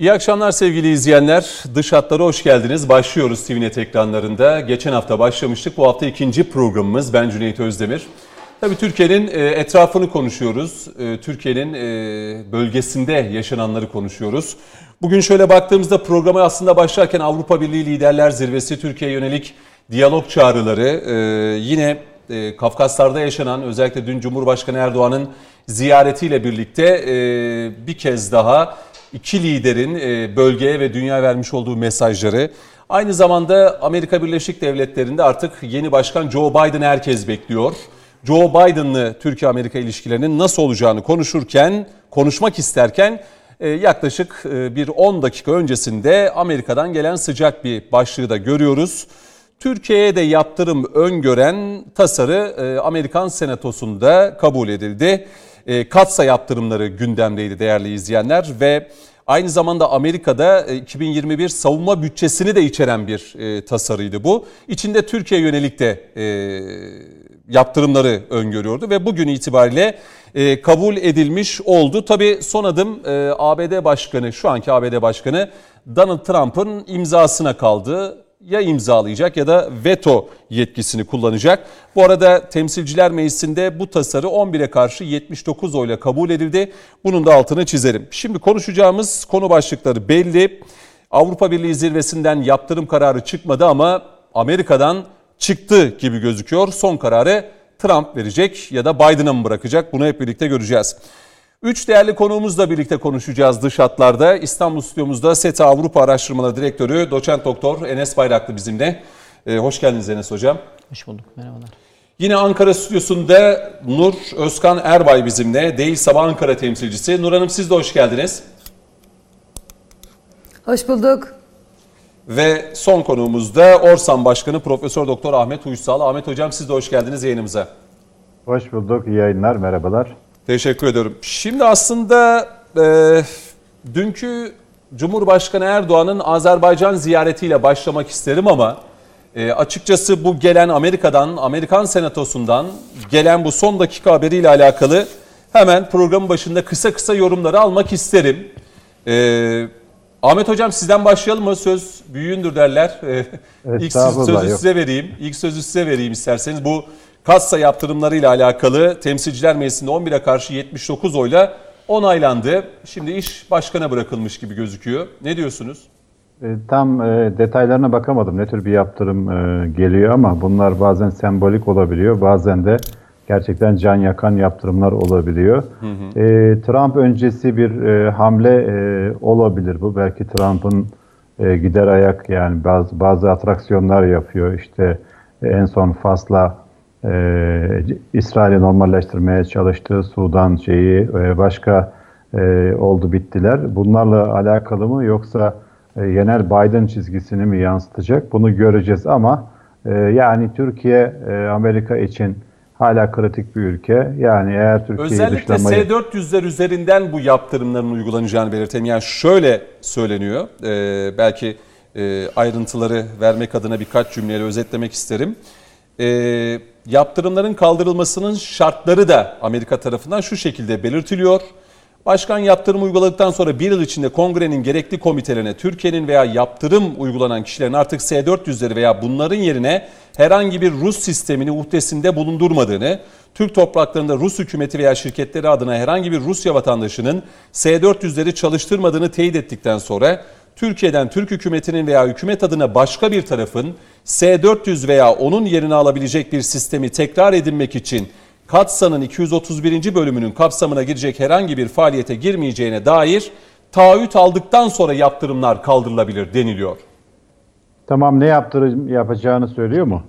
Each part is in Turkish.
İyi akşamlar sevgili izleyenler. Dış hatlara hoş geldiniz. Başlıyoruz TVNet ekranlarında. Geçen hafta başlamıştık. Bu hafta ikinci programımız. Ben Cüneyt Özdemir. Tabii Türkiye'nin e, etrafını konuşuyoruz. E, Türkiye'nin e, bölgesinde yaşananları konuşuyoruz. Bugün şöyle baktığımızda programa aslında başlarken Avrupa Birliği Liderler Zirvesi Türkiye'ye yönelik diyalog çağrıları yine Kafkaslar'da yaşanan özellikle dün Cumhurbaşkanı Erdoğan'ın ziyaretiyle birlikte bir kez daha iki liderin bölgeye ve dünya vermiş olduğu mesajları aynı zamanda Amerika Birleşik Devletleri'nde artık yeni başkan Joe Biden herkes bekliyor. Joe Biden'lı Türkiye-Amerika ilişkilerinin nasıl olacağını konuşurken, konuşmak isterken e, yaklaşık e, bir 10 dakika öncesinde Amerika'dan gelen sıcak bir başlığı da görüyoruz. Türkiye'ye de yaptırım öngören tasarı e, Amerikan Senatosu'nda kabul edildi. Katsa yaptırımları gündemdeydi değerli izleyenler ve aynı zamanda Amerika'da 2021 savunma bütçesini de içeren bir tasarıydı bu. İçinde Türkiye yönelik de yaptırımları öngörüyordu ve bugün itibariyle e, kabul edilmiş oldu. Tabi son adım e, ABD Başkanı, şu anki ABD Başkanı Donald Trump'ın imzasına kaldı. Ya imzalayacak ya da veto yetkisini kullanacak. Bu arada Temsilciler Meclisi'nde bu tasarı 11'e karşı 79 oyla kabul edildi. Bunun da altını çizerim. Şimdi konuşacağımız konu başlıkları belli. Avrupa Birliği zirvesinden yaptırım kararı çıkmadı ama Amerika'dan çıktı gibi gözüküyor. Son kararı Trump verecek ya da Biden'a mı bırakacak bunu hep birlikte göreceğiz. Üç değerli konuğumuzla birlikte konuşacağız dış hatlarda. İstanbul stüdyomuzda SETA Avrupa Araştırmaları Direktörü Doçent Doktor Enes Bayraklı bizimle. Ee, hoş geldiniz Enes Hocam. Hoş bulduk, merhabalar. Yine Ankara stüdyosunda Nur Özkan Erbay bizimle. Değil Sabah Ankara temsilcisi. Nur Hanım siz de hoş geldiniz. Hoş bulduk. Ve son konuğumuz da Orsan Başkanı Profesör Doktor Ahmet Uysal. Ahmet Hocam siz de hoş geldiniz yayınımıza. Hoş bulduk. İyi yayınlar. Merhabalar. Teşekkür ediyorum. Şimdi aslında e, dünkü Cumhurbaşkanı Erdoğan'ın Azerbaycan ziyaretiyle başlamak isterim ama e, açıkçası bu gelen Amerika'dan, Amerikan Senatosu'ndan gelen bu son dakika haberiyle alakalı hemen programın başında kısa kısa yorumları almak isterim. E, Ahmet Hocam sizden başlayalım mı? Söz büyüğündür derler. İlk sözü size vereyim. İlk sözü size vereyim isterseniz. Bu kassa yaptırımlarıyla alakalı Temsilciler Meclisi'nde 11'e karşı 79 oyla onaylandı. Şimdi iş başkana bırakılmış gibi gözüküyor. Ne diyorsunuz? E, tam e, detaylarına bakamadım. Ne tür bir yaptırım e, geliyor ama bunlar bazen sembolik olabiliyor. Bazen de gerçekten can yakan yaptırımlar olabiliyor. Hı hı. E, Trump öncesi bir e, hamle e, olabilir bu. Belki Trump'ın e, gider ayak yani bazı bazı atraksiyonlar yapıyor. İşte e, en son Fas'la e, İsrail'i normalleştirmeye çalıştığı Sudan şeyi e, başka e, oldu bittiler. Bunlarla alakalı mı yoksa e, genel Biden çizgisini mi yansıtacak? Bunu göreceğiz ama e, yani Türkiye e, Amerika için hala kritik bir ülke. Yani eğer Türkiye Özellikle dışlamayı... S-400'ler üzerinden bu yaptırımların uygulanacağını belirtelim. Yani şöyle söyleniyor, e, belki e, ayrıntıları vermek adına birkaç cümleyle özetlemek isterim. E, yaptırımların kaldırılmasının şartları da Amerika tarafından şu şekilde belirtiliyor. Başkan yaptırım uyguladıktan sonra bir yıl içinde kongrenin gerekli komitelerine Türkiye'nin veya yaptırım uygulanan kişilerin artık S-400'leri veya bunların yerine herhangi bir Rus sistemini uhdesinde bulundurmadığını, Türk topraklarında Rus hükümeti veya şirketleri adına herhangi bir Rusya vatandaşının S-400'leri çalıştırmadığını teyit ettikten sonra Türkiye'den Türk hükümetinin veya hükümet adına başka bir tarafın S-400 veya onun yerini alabilecek bir sistemi tekrar edinmek için Katsa'nın 231. bölümünün kapsamına girecek herhangi bir faaliyete girmeyeceğine dair taahhüt aldıktan sonra yaptırımlar kaldırılabilir deniliyor. Tamam ne yaptırım yapacağını söylüyor mu?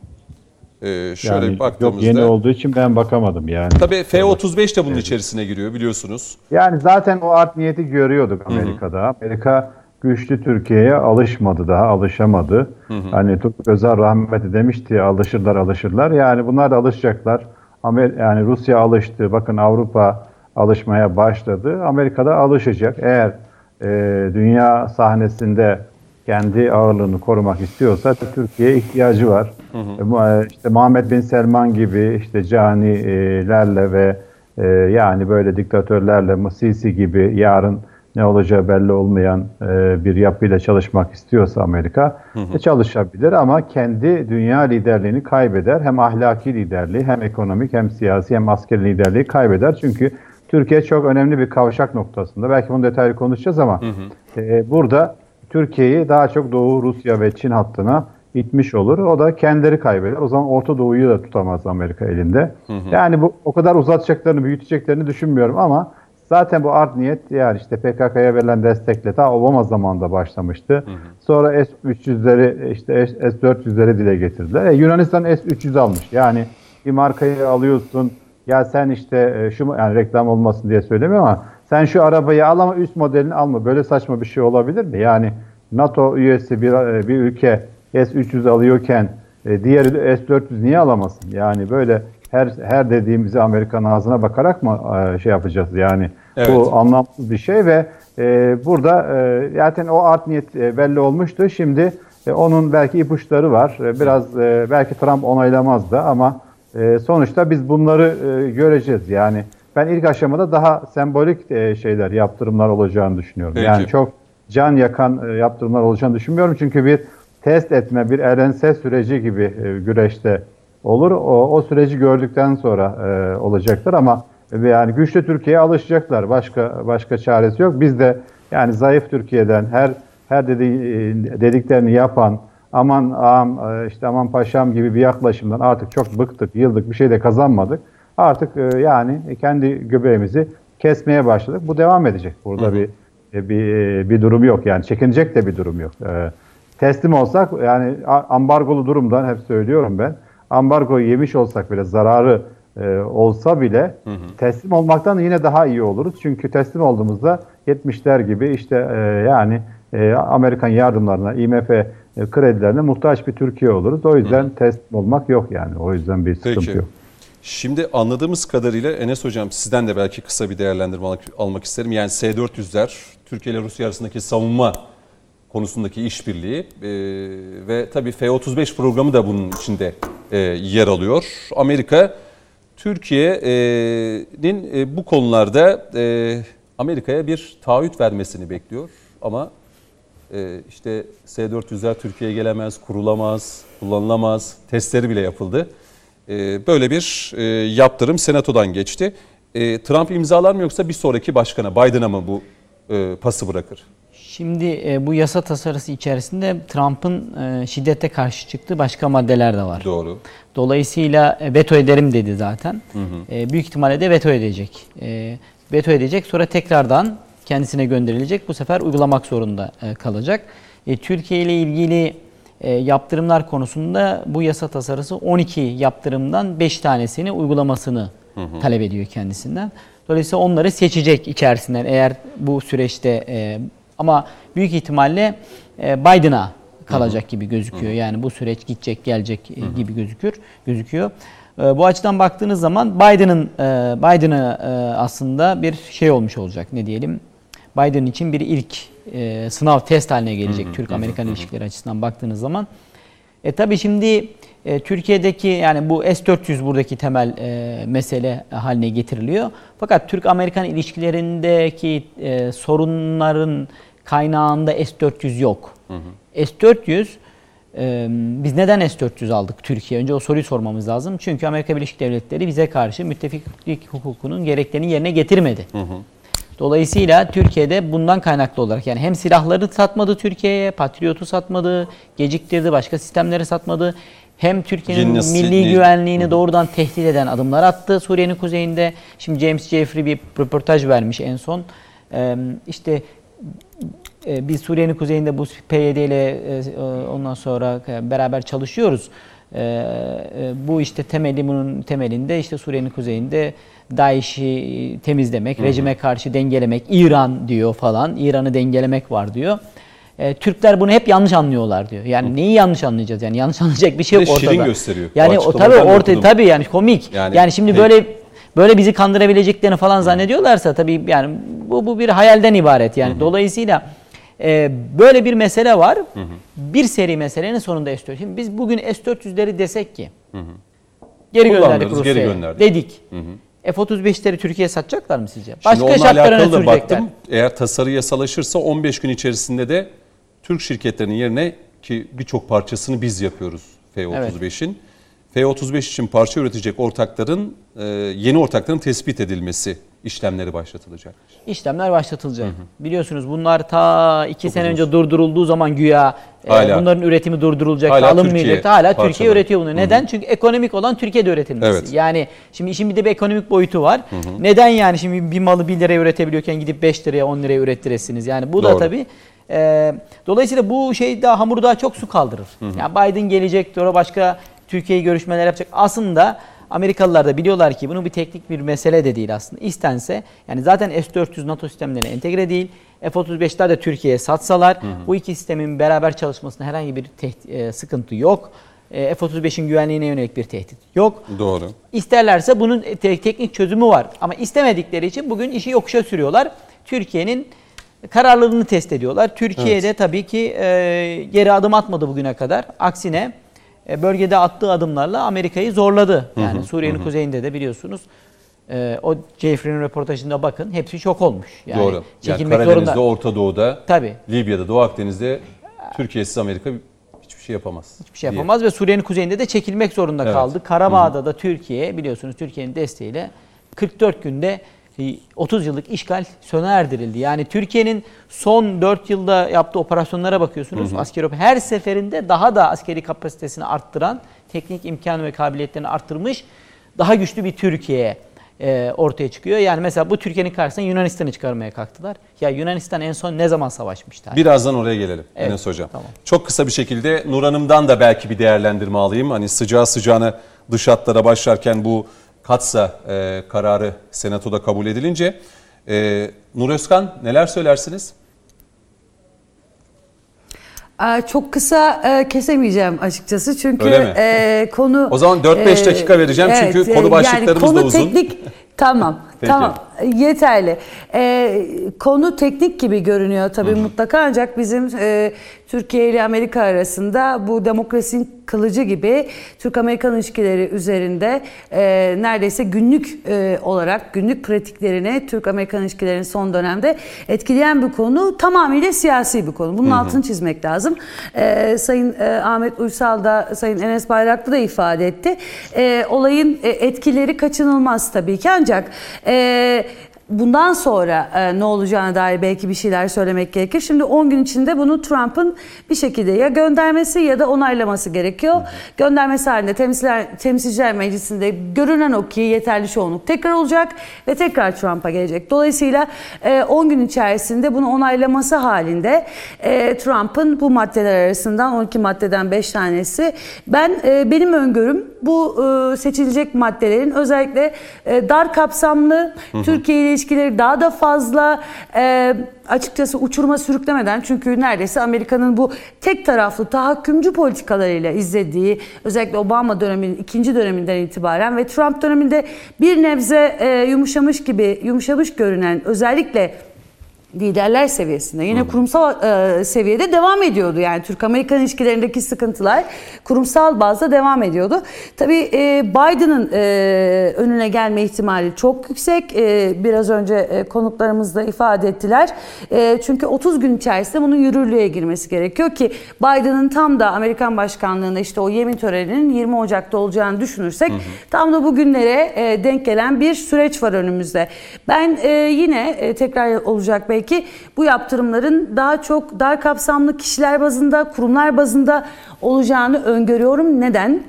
Ee, şöyle yani, baktığımızda. Yok yeni olduğu için ben bakamadım yani. Tabii F-35 de bunun evet. içerisine giriyor biliyorsunuz. Yani zaten o art niyeti görüyorduk Amerika'da. Hı hı. Amerika güçlü Türkiye'ye alışmadı daha, alışamadı. Hı hı. Hani Turgut Özal rahmeti demişti alışırlar alışırlar. Yani bunlar da alışacaklar. Amer yani Rusya alıştı. Bakın Avrupa alışmaya başladı. Amerika'da alışacak. Eğer e, dünya sahnesinde kendi ağırlığını korumak istiyorsa Türkiye'ye ihtiyacı var. Hı hı. E, işte Muhammed Bin Selman gibi işte canilerle ve e, yani böyle diktatörlerle Sisi gibi yarın ne olacağı belli olmayan e, bir yapıyla çalışmak istiyorsa Amerika e, çalışabilir ama kendi dünya liderliğini kaybeder. Hem ahlaki liderliği hem ekonomik hem siyasi hem askeri liderliği kaybeder. Çünkü Türkiye çok önemli bir kavşak noktasında. Belki bunu detaylı konuşacağız ama e, burada Türkiye'yi daha çok Doğu, Rusya ve Çin hattına itmiş olur. O da kendileri kaybeder. O zaman Orta Doğu'yu da tutamaz Amerika elinde. Yani bu o kadar uzatacaklarını, büyüteceklerini düşünmüyorum ama zaten bu art niyet yani işte PKK'ya verilen destekle ta Obama zamanında başlamıştı. Sonra S-300'leri işte S-400'leri dile getirdiler. E, Yunanistan S-300 almış. Yani bir markayı alıyorsun. Ya sen işte e, şu yani reklam olmasın diye söylemiyorum ama sen şu arabayı al ama üst modelini alma. Böyle saçma bir şey olabilir mi? Yani NATO üyesi bir, e, bir ülke S-300 alıyorken e, diğeri de S-400 niye alamasın? Yani böyle her her dediğimizi Amerikan ağzına bakarak mı e, şey yapacağız? Yani Evet. bu anlamsız bir şey ve e, burada e, zaten o art niyet e, belli olmuştu. Şimdi e, onun belki ipuçları var. E, biraz e, belki Trump onaylamaz da ama e, sonuçta biz bunları e, göreceğiz. Yani ben ilk aşamada daha sembolik e, şeyler, yaptırımlar olacağını düşünüyorum. Peki. Yani çok can yakan e, yaptırımlar olacağını düşünmüyorum. Çünkü bir test etme, bir elense süreci gibi e, güreşte olur. O, o süreci gördükten sonra e, olacaktır ama e, yani güçlü Türkiye'ye alışacaklar. Başka başka çaresi yok. Biz de yani zayıf Türkiye'den her her dedi, e, dediklerini yapan aman ağam e, işte aman paşam gibi bir yaklaşımdan artık çok bıktık, yıldık bir şey de kazanmadık. Artık e, yani kendi göbeğimizi kesmeye başladık. Bu devam edecek. Burada bir e, bir e, bir durum yok yani çekinecek de bir durum yok. E, teslim olsak yani ambargolu durumdan hep söylüyorum ben. Ambargoyu yemiş olsak bile zararı e, olsa bile teslim olmaktan yine daha iyi oluruz. Çünkü teslim olduğumuzda 70'ler gibi işte e, yani e, Amerikan yardımlarına, IMF e, kredilerine muhtaç bir Türkiye oluruz. O yüzden teslim olmak yok yani. O yüzden bir sıkıntı Peki. yok. Şimdi anladığımız kadarıyla Enes Hocam sizden de belki kısa bir değerlendirme almak isterim. Yani S-400'ler Türkiye ile Rusya arasındaki savunma konusundaki işbirliği e, ve tabii F-35 programı da bunun içinde e, yer alıyor. Amerika Türkiye'nin e, bu konularda e, Amerika'ya bir taahhüt vermesini bekliyor ama e, işte S-400'ler Türkiye'ye gelemez, kurulamaz, kullanılamaz, testleri bile yapıldı. E, böyle bir e, yaptırım senatodan geçti. E, Trump imzalar mı yoksa bir sonraki başkana Biden'a mı bu e, pası bırakır? Şimdi e, bu yasa tasarısı içerisinde Trump'ın e, şiddete karşı çıktığı başka maddeler de var. Doğru. Dolayısıyla e, veto ederim dedi zaten. E, büyük ihtimalle de veto edecek. E, veto edecek sonra tekrardan kendisine gönderilecek. Bu sefer uygulamak zorunda e, kalacak. E, Türkiye ile ilgili e, yaptırımlar konusunda bu yasa tasarısı 12 yaptırımdan 5 tanesini uygulamasını talep ediyor kendisinden. Dolayısıyla onları seçecek içerisinden eğer bu süreçte e, ama büyük ihtimalle e, Biden'a kalacak gibi gözüküyor. Yani bu süreç gidecek gelecek e, gibi gözükür gözüküyor. E, Bu açıdan baktığınız zaman Biden'ın Biden'a e, aslında bir şey olmuş olacak ne diyelim. Biden için bir ilk sınav test haline gelecek Türk-Amerikan ilişkileri açısından baktığınız zaman. E tabii şimdi e, Türkiye'deki yani bu S-400 buradaki temel e, mesele haline getiriliyor. Fakat Türk-Amerikan ilişkilerindeki e, sorunların kaynağında S-400 yok. S-400 e, biz neden S-400 aldık Türkiye? Önce o soruyu sormamız lazım. Çünkü Amerika Birleşik Devletleri bize karşı müttefiklik hukukunun gereklerini yerine getirmedi. Dolayısıyla Türkiye'de bundan kaynaklı olarak yani hem silahları satmadı Türkiye'ye, Patriot'u satmadı, geciktirdi, başka sistemleri satmadı. Hem Türkiye'nin milli ne- güvenliğini doğrudan tehdit eden adımlar attı Suriye'nin kuzeyinde. Şimdi James Jeffrey bir röportaj vermiş en son. Ee, işte biz Suriye'nin kuzeyinde bu PYD ile e, ondan sonra beraber çalışıyoruz. E, e, bu işte temeli bunun temelinde işte Suriye'nin kuzeyinde DAEŞ'i temizlemek, rejime karşı dengelemek, İran diyor falan. İran'ı dengelemek var diyor. E, Türkler bunu hep yanlış anlıyorlar diyor. Yani neyi yanlış anlayacağız? Yani yanlış anlayacak bir şey yok şirin ortada. gösteriyor. O Yani o açıklamaları tabii ben de orta okudum. tabii yani komik. Yani- Yani, şimdi Peki. böyle böyle bizi kandırabileceklerini falan zannediyorlarsa tabii yani bu bu bir hayalden ibaret yani. Dolayısıyla e, böyle bir mesele var. Bir seri meselenin sonunda S400. Şimdi biz bugün S400'leri desek ki geri Kullanmıyoruz, gönderdik geri Rusya'ya gönderdik. dedik. F-35'leri Türkiye'ye satacaklar mı sizce? Şimdi Başka onunla şartlarına alakalı da baktım. Eğer tasarı yasalaşırsa 15 gün içerisinde de Türk şirketlerinin yerine ki birçok parçasını biz yapıyoruz F-35'in. F-35 için parça üretecek ortakların e, yeni ortakların tespit edilmesi işlemleri başlatılacak. İşlemler başlatılacak. Biliyorsunuz bunlar ta iki sene önce durdurulduğu zaman güya e, Hala. bunların üretimi durdurulacak, Hala alınmayacak. Türkiye Hala parçaları. Türkiye üretiyor bunu. Neden? Çünkü ekonomik olan Türkiye'de üretilmesi. Evet. Yani şimdi işin bir de bir ekonomik boyutu var. Neden yani şimdi bir malı 1 liraya üretebiliyorken gidip 5 liraya 10 liraya ürettiresiniz? Yani bu da Doğru. tabii e, dolayısıyla bu şey daha hamuru daha çok su kaldırır. Yani Biden gelecek, sonra başka Türkiye'yi görüşmeler yapacak. Aslında Amerikalılar da biliyorlar ki bunun bir teknik bir mesele de değil aslında. İstense yani zaten S-400 NATO sistemlerine entegre değil. F-35'ler de Türkiye'ye satsalar bu iki sistemin beraber çalışmasında herhangi bir e, sıkıntı yok. E, F-35'in güvenliğine yönelik bir tehdit yok. Doğru. İsterlerse bunun te- teknik çözümü var. Ama istemedikleri için bugün işi yokuşa sürüyorlar. Türkiye'nin kararlılığını test ediyorlar. Türkiye'de tabii ki e, geri adım atmadı bugüne kadar. Aksine bölgede attığı adımlarla Amerika'yı zorladı. Yani Suriye'nin kuzeyinde de biliyorsunuz e, o Jeffrey'nin röportajında bakın hepsi şok olmuş. Yani Doğru. Yani çekilmek Karadeniz'de, zorunda. Orta Doğu'da, Tabii. Libya'da, Doğu Akdeniz'de Türkiye'siz Amerika hiçbir şey yapamaz. Hiçbir şey yapamaz ve Suriye'nin kuzeyinde de çekilmek zorunda Evet. kaldı. Karabağ'da da Türkiye biliyorsunuz Türkiye'nin desteğiyle 44 günde e, 30 yıllık işgal sona erdirildi. Yani Türkiye'nin son 4 yılda yaptığı operasyonlara bakıyorsunuz. Askeri op- her seferinde daha da askeri kapasitesini arttıran, teknik imkan ve kabiliyetlerini arttırmış daha güçlü bir Türkiye e, ortaya çıkıyor. Yani mesela bu Türkiye'nin karşısına Yunanistan'ı çıkarmaya kalktılar. Ya Yunanistan en son ne zaman savaşmıştı? Birazdan oraya gelelim Evet, Enes Hocam. tamam. Çok kısa bir şekilde Nur Hanım'dan da belki bir değerlendirme alayım. Hani sıcağı sıcağına dış hatlara başlarken bu Katsa e, kararı Senato'da kabul edilince e, Nur Özkan neler söylersiniz? Çok kısa e, kesemeyeceğim açıkçası çünkü e, konu... O zaman 4-5 dakika vereceğim çünkü konu e, başlıklarımız konu da uzun. Teknik, tamam, Peki. tamam yeterli. E, konu teknik gibi görünüyor tabii mutlaka ancak bizim e, Türkiye ile Amerika arasında bu demokrasinin kılıcı gibi Türk-Amerikan ilişkileri üzerinde e, neredeyse günlük e, olarak günlük pratiklerini Türk-Amerikan ilişkilerinin son dönemde etkileyen bir konu tamamıyla siyasi bir konu. Bunun altını çizmek lazım. E, Sayın e, Ahmet Uysal da Sayın Enes Bayraklı da ifade etti. E, olayın e, etkileri kaçınılmaz tabii ki ancak e, え Bundan sonra e, ne olacağına dair belki bir şeyler söylemek gerekir. Şimdi 10 gün içinde bunu Trump'ın bir şekilde ya göndermesi ya da onaylaması gerekiyor. Göndermesi halinde temsilciler, temsilciler meclisinde görünen o ki yeterli çoğunluk tekrar olacak ve tekrar Trump'a gelecek. Dolayısıyla e, 10 gün içerisinde bunu onaylaması halinde e, Trump'ın bu maddeler arasından 12 maddeden 5 tanesi ben e, benim öngörüm bu e, seçilecek maddelerin özellikle e, dar kapsamlı Türkiye ile ilişkileri daha da fazla e, açıkçası uçuruma sürüklemeden çünkü neredeyse Amerika'nın bu tek taraflı tahakkümcü politikalarıyla izlediği özellikle Obama döneminin ikinci döneminden itibaren ve Trump döneminde bir nebze e, yumuşamış gibi yumuşamış görünen özellikle liderler seviyesinde yine kurumsal e, seviyede devam ediyordu. Yani Türk-Amerikan ilişkilerindeki sıkıntılar kurumsal bazda devam ediyordu. Tabii e, Biden'ın e, önüne gelme ihtimali çok yüksek. E, biraz önce e, konuklarımız da ifade ettiler. E, çünkü 30 gün içerisinde bunun yürürlüğe girmesi gerekiyor ki Biden'ın tam da Amerikan başkanlığında işte o yemin töreninin 20 Ocak'ta olacağını düşünürsek tam da bugünlere e, denk gelen bir süreç var önümüzde. Ben e, yine e, tekrar olacak belki bu yaptırımların daha çok dar kapsamlı kişiler bazında, kurumlar bazında olacağını öngörüyorum. Neden?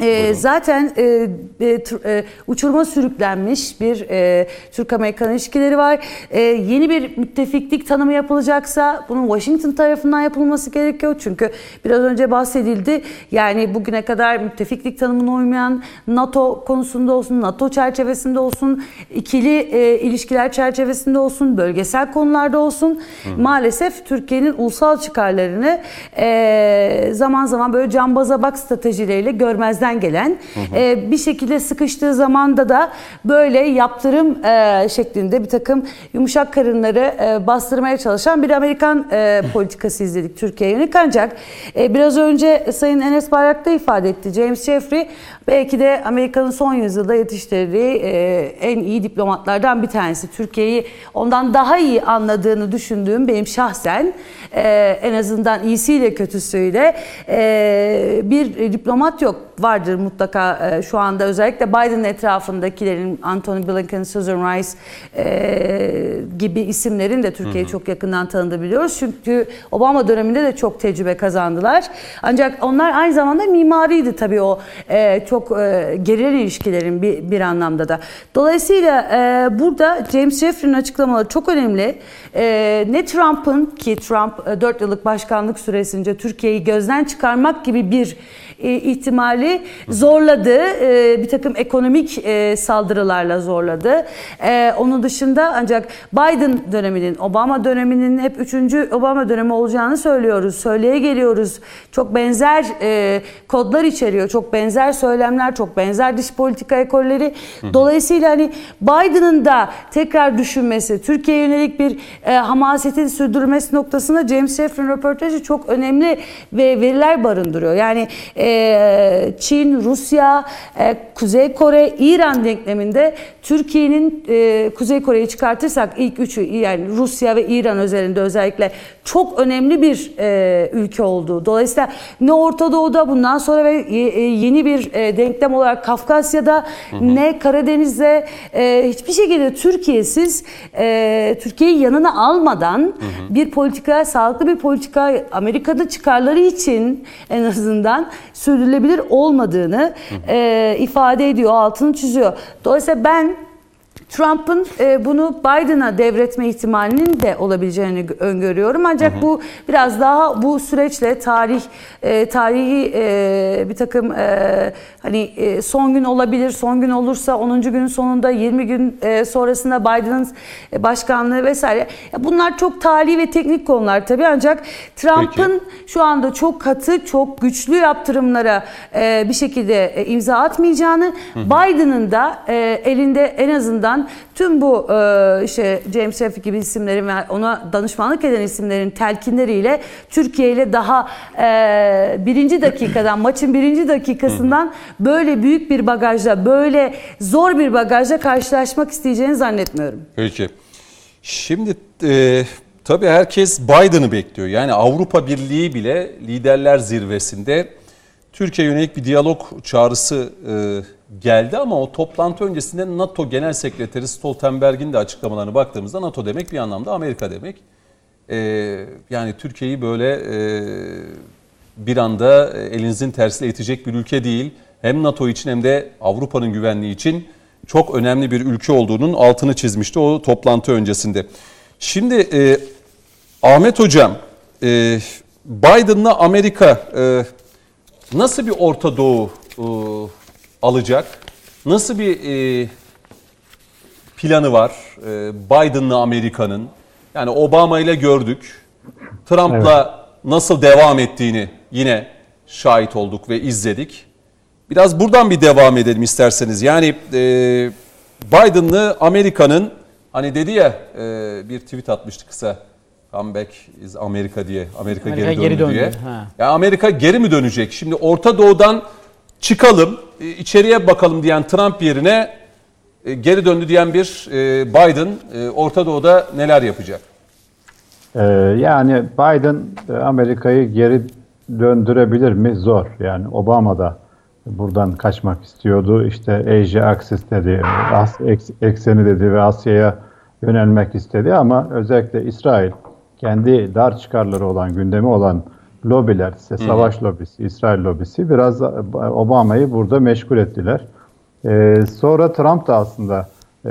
Ee, zaten e, e, tr- e, uçuruma sürüklenmiş bir e, Türk-Amerikan ilişkileri var. E, yeni bir müttefiklik tanımı yapılacaksa bunun Washington tarafından yapılması gerekiyor. Çünkü biraz önce bahsedildi. Yani bugüne kadar müttefiklik tanımına uymayan NATO konusunda olsun, NATO çerçevesinde olsun, ikili e, ilişkiler çerçevesinde olsun, bölgesel konularda olsun. Maalesef Türkiye'nin ulusal çıkarlarını e, zaman zaman böyle cambaza bak stratejileriyle görmezden geçmişten gelen e, bir şekilde sıkıştığı zamanda da böyle yaptırım e, şeklinde bir takım yumuşak karınları e, bastırmaya çalışan bir Amerikan e, politikası izledik Türkiye'ye yönelik. Ancak e, biraz önce Sayın Enes Bayrak da ifade etti. James Jeffrey belki de Amerika'nın son yüzyılda yetiştirdiği e, en iyi diplomatlardan bir tanesi. Türkiye'yi ondan daha iyi anladığını düşündüğüm benim şahsen e, en azından iyisiyle kötüsüyle e, bir diplomat yok. Vardır mutlaka e, şu anda özellikle Biden etrafındakilerin Anthony Blinken, Susan Rice e, gibi isimlerin de Türkiye'yi çok yakından tanıdığını biliyoruz. Çünkü Obama döneminde de çok tecrübe kazandılar. Ancak onlar aynı zamanda mimariydi tabii o e, çok e, geril ilişkilerin bir, bir anlamda da. Dolayısıyla e, burada James Jeffrey'nin açıklamaları çok önemli. E, ne Trump'ın ki Trump e, 4 yıllık başkanlık süresince Türkiye'yi gözden çıkarmak gibi bir ihtimali zorladı. E, bir takım ekonomik e, saldırılarla zorladı. E, onun dışında ancak Biden döneminin, Obama döneminin hep üçüncü Obama dönemi olacağını söylüyoruz. Söyleye geliyoruz. Çok benzer e, kodlar içeriyor. Çok benzer söylemler, çok benzer dış politika ekolleri. Dolayısıyla hani Biden'ın da tekrar düşünmesi, Türkiye'ye yönelik bir e, hamasetin sürdürmesi noktasında James Jeffrey'in röportajı çok önemli ve veriler barındırıyor. Yani e, Çin, Rusya, e, Kuzey Kore, İran denkleminde Türkiye'nin e, Kuzey Kore'yi çıkartırsak ilk üçü yani Rusya ve İran özelinde özellikle çok önemli bir e, ülke olduğu. Dolayısıyla ne Orta Doğu'da bundan sonra ve e, e, yeni bir e, denklem olarak Kafkasya'da ne Karadeniz'de e, hiçbir şekilde Türkiye'siz e, Türkiye'yi yanına almadan bir politika, sağlıklı bir politika Amerika'da çıkarları için en azından sürdürülebilir olmadığını e, ifade ediyor, altını çiziyor. Dolayısıyla ben Trump'ın e, bunu Biden'a devretme ihtimalinin de olabileceğini gö- öngörüyorum. Ancak bu biraz daha bu süreçle tarih e, tarihi e, bir takım e, hani e, son gün olabilir. Son gün olursa 10. günün sonunda 20 gün e, sonrasında Biden'ın başkanlığı vesaire. Bunlar çok tarihi ve teknik konular tabii ancak Trump'ın şu anda çok katı, çok güçlü yaptırımlara e, bir şekilde e, imza atmayacağını, Biden'ın da e, elinde en azından tüm bu e, işte James Jeffrey gibi isimlerin ve ona danışmanlık eden isimlerin telkinleriyle Türkiye ile daha e, birinci dakikadan, maçın birinci dakikasından böyle büyük bir bagajla, böyle zor bir bagajla karşılaşmak isteyeceğini zannetmiyorum. Peki. Şimdi e, tabii herkes Biden'ı bekliyor. Yani Avrupa Birliği bile liderler zirvesinde Türkiye yönelik bir diyalog çağrısı e, geldi ama o toplantı öncesinde NATO Genel Sekreteri Stoltenberg'in de açıklamalarına baktığımızda NATO demek bir anlamda Amerika demek. E, yani Türkiye'yi böyle e, bir anda elinizin tersiyle itecek bir ülke değil. Hem NATO için hem de Avrupa'nın güvenliği için çok önemli bir ülke olduğunun altını çizmişti o toplantı öncesinde. Şimdi e, Ahmet Hocam, e, Biden'la Amerika e, nasıl bir Orta Doğu e, alacak? Nasıl bir e, planı var e, Biden'la Amerika'nın? Yani Obama ile gördük. Trump'la nasıl devam ettiğini yine şahit olduk ve izledik. Biraz buradan bir devam edelim isterseniz. Yani e, Biden'lı Amerika'nın hani dedi ya e, bir tweet atmıştı kısa. Comeback is Amerika diye. Amerika, Amerika geri döndü geri döndü, diye. ha. Ya Amerika geri mi dönecek? Şimdi Orta Doğu'dan çıkalım, e, içeriye bakalım diyen Trump yerine e, geri döndü diyen bir e, Biden Orta Doğu'da neler yapacak? Ee, yani Biden Amerika'yı geri döndürebilir mi? Zor. Yani Obama da buradan kaçmak istiyordu. İşte Asia Axis dedi, As eks- ekseni dedi ve Asya'ya yönelmek istedi ama özellikle İsrail kendi dar çıkarları olan, gündemi olan lobiler, işte savaş lobisi, İsrail lobisi biraz Obama'yı burada meşgul ettiler. Ee, sonra Trump da aslında e,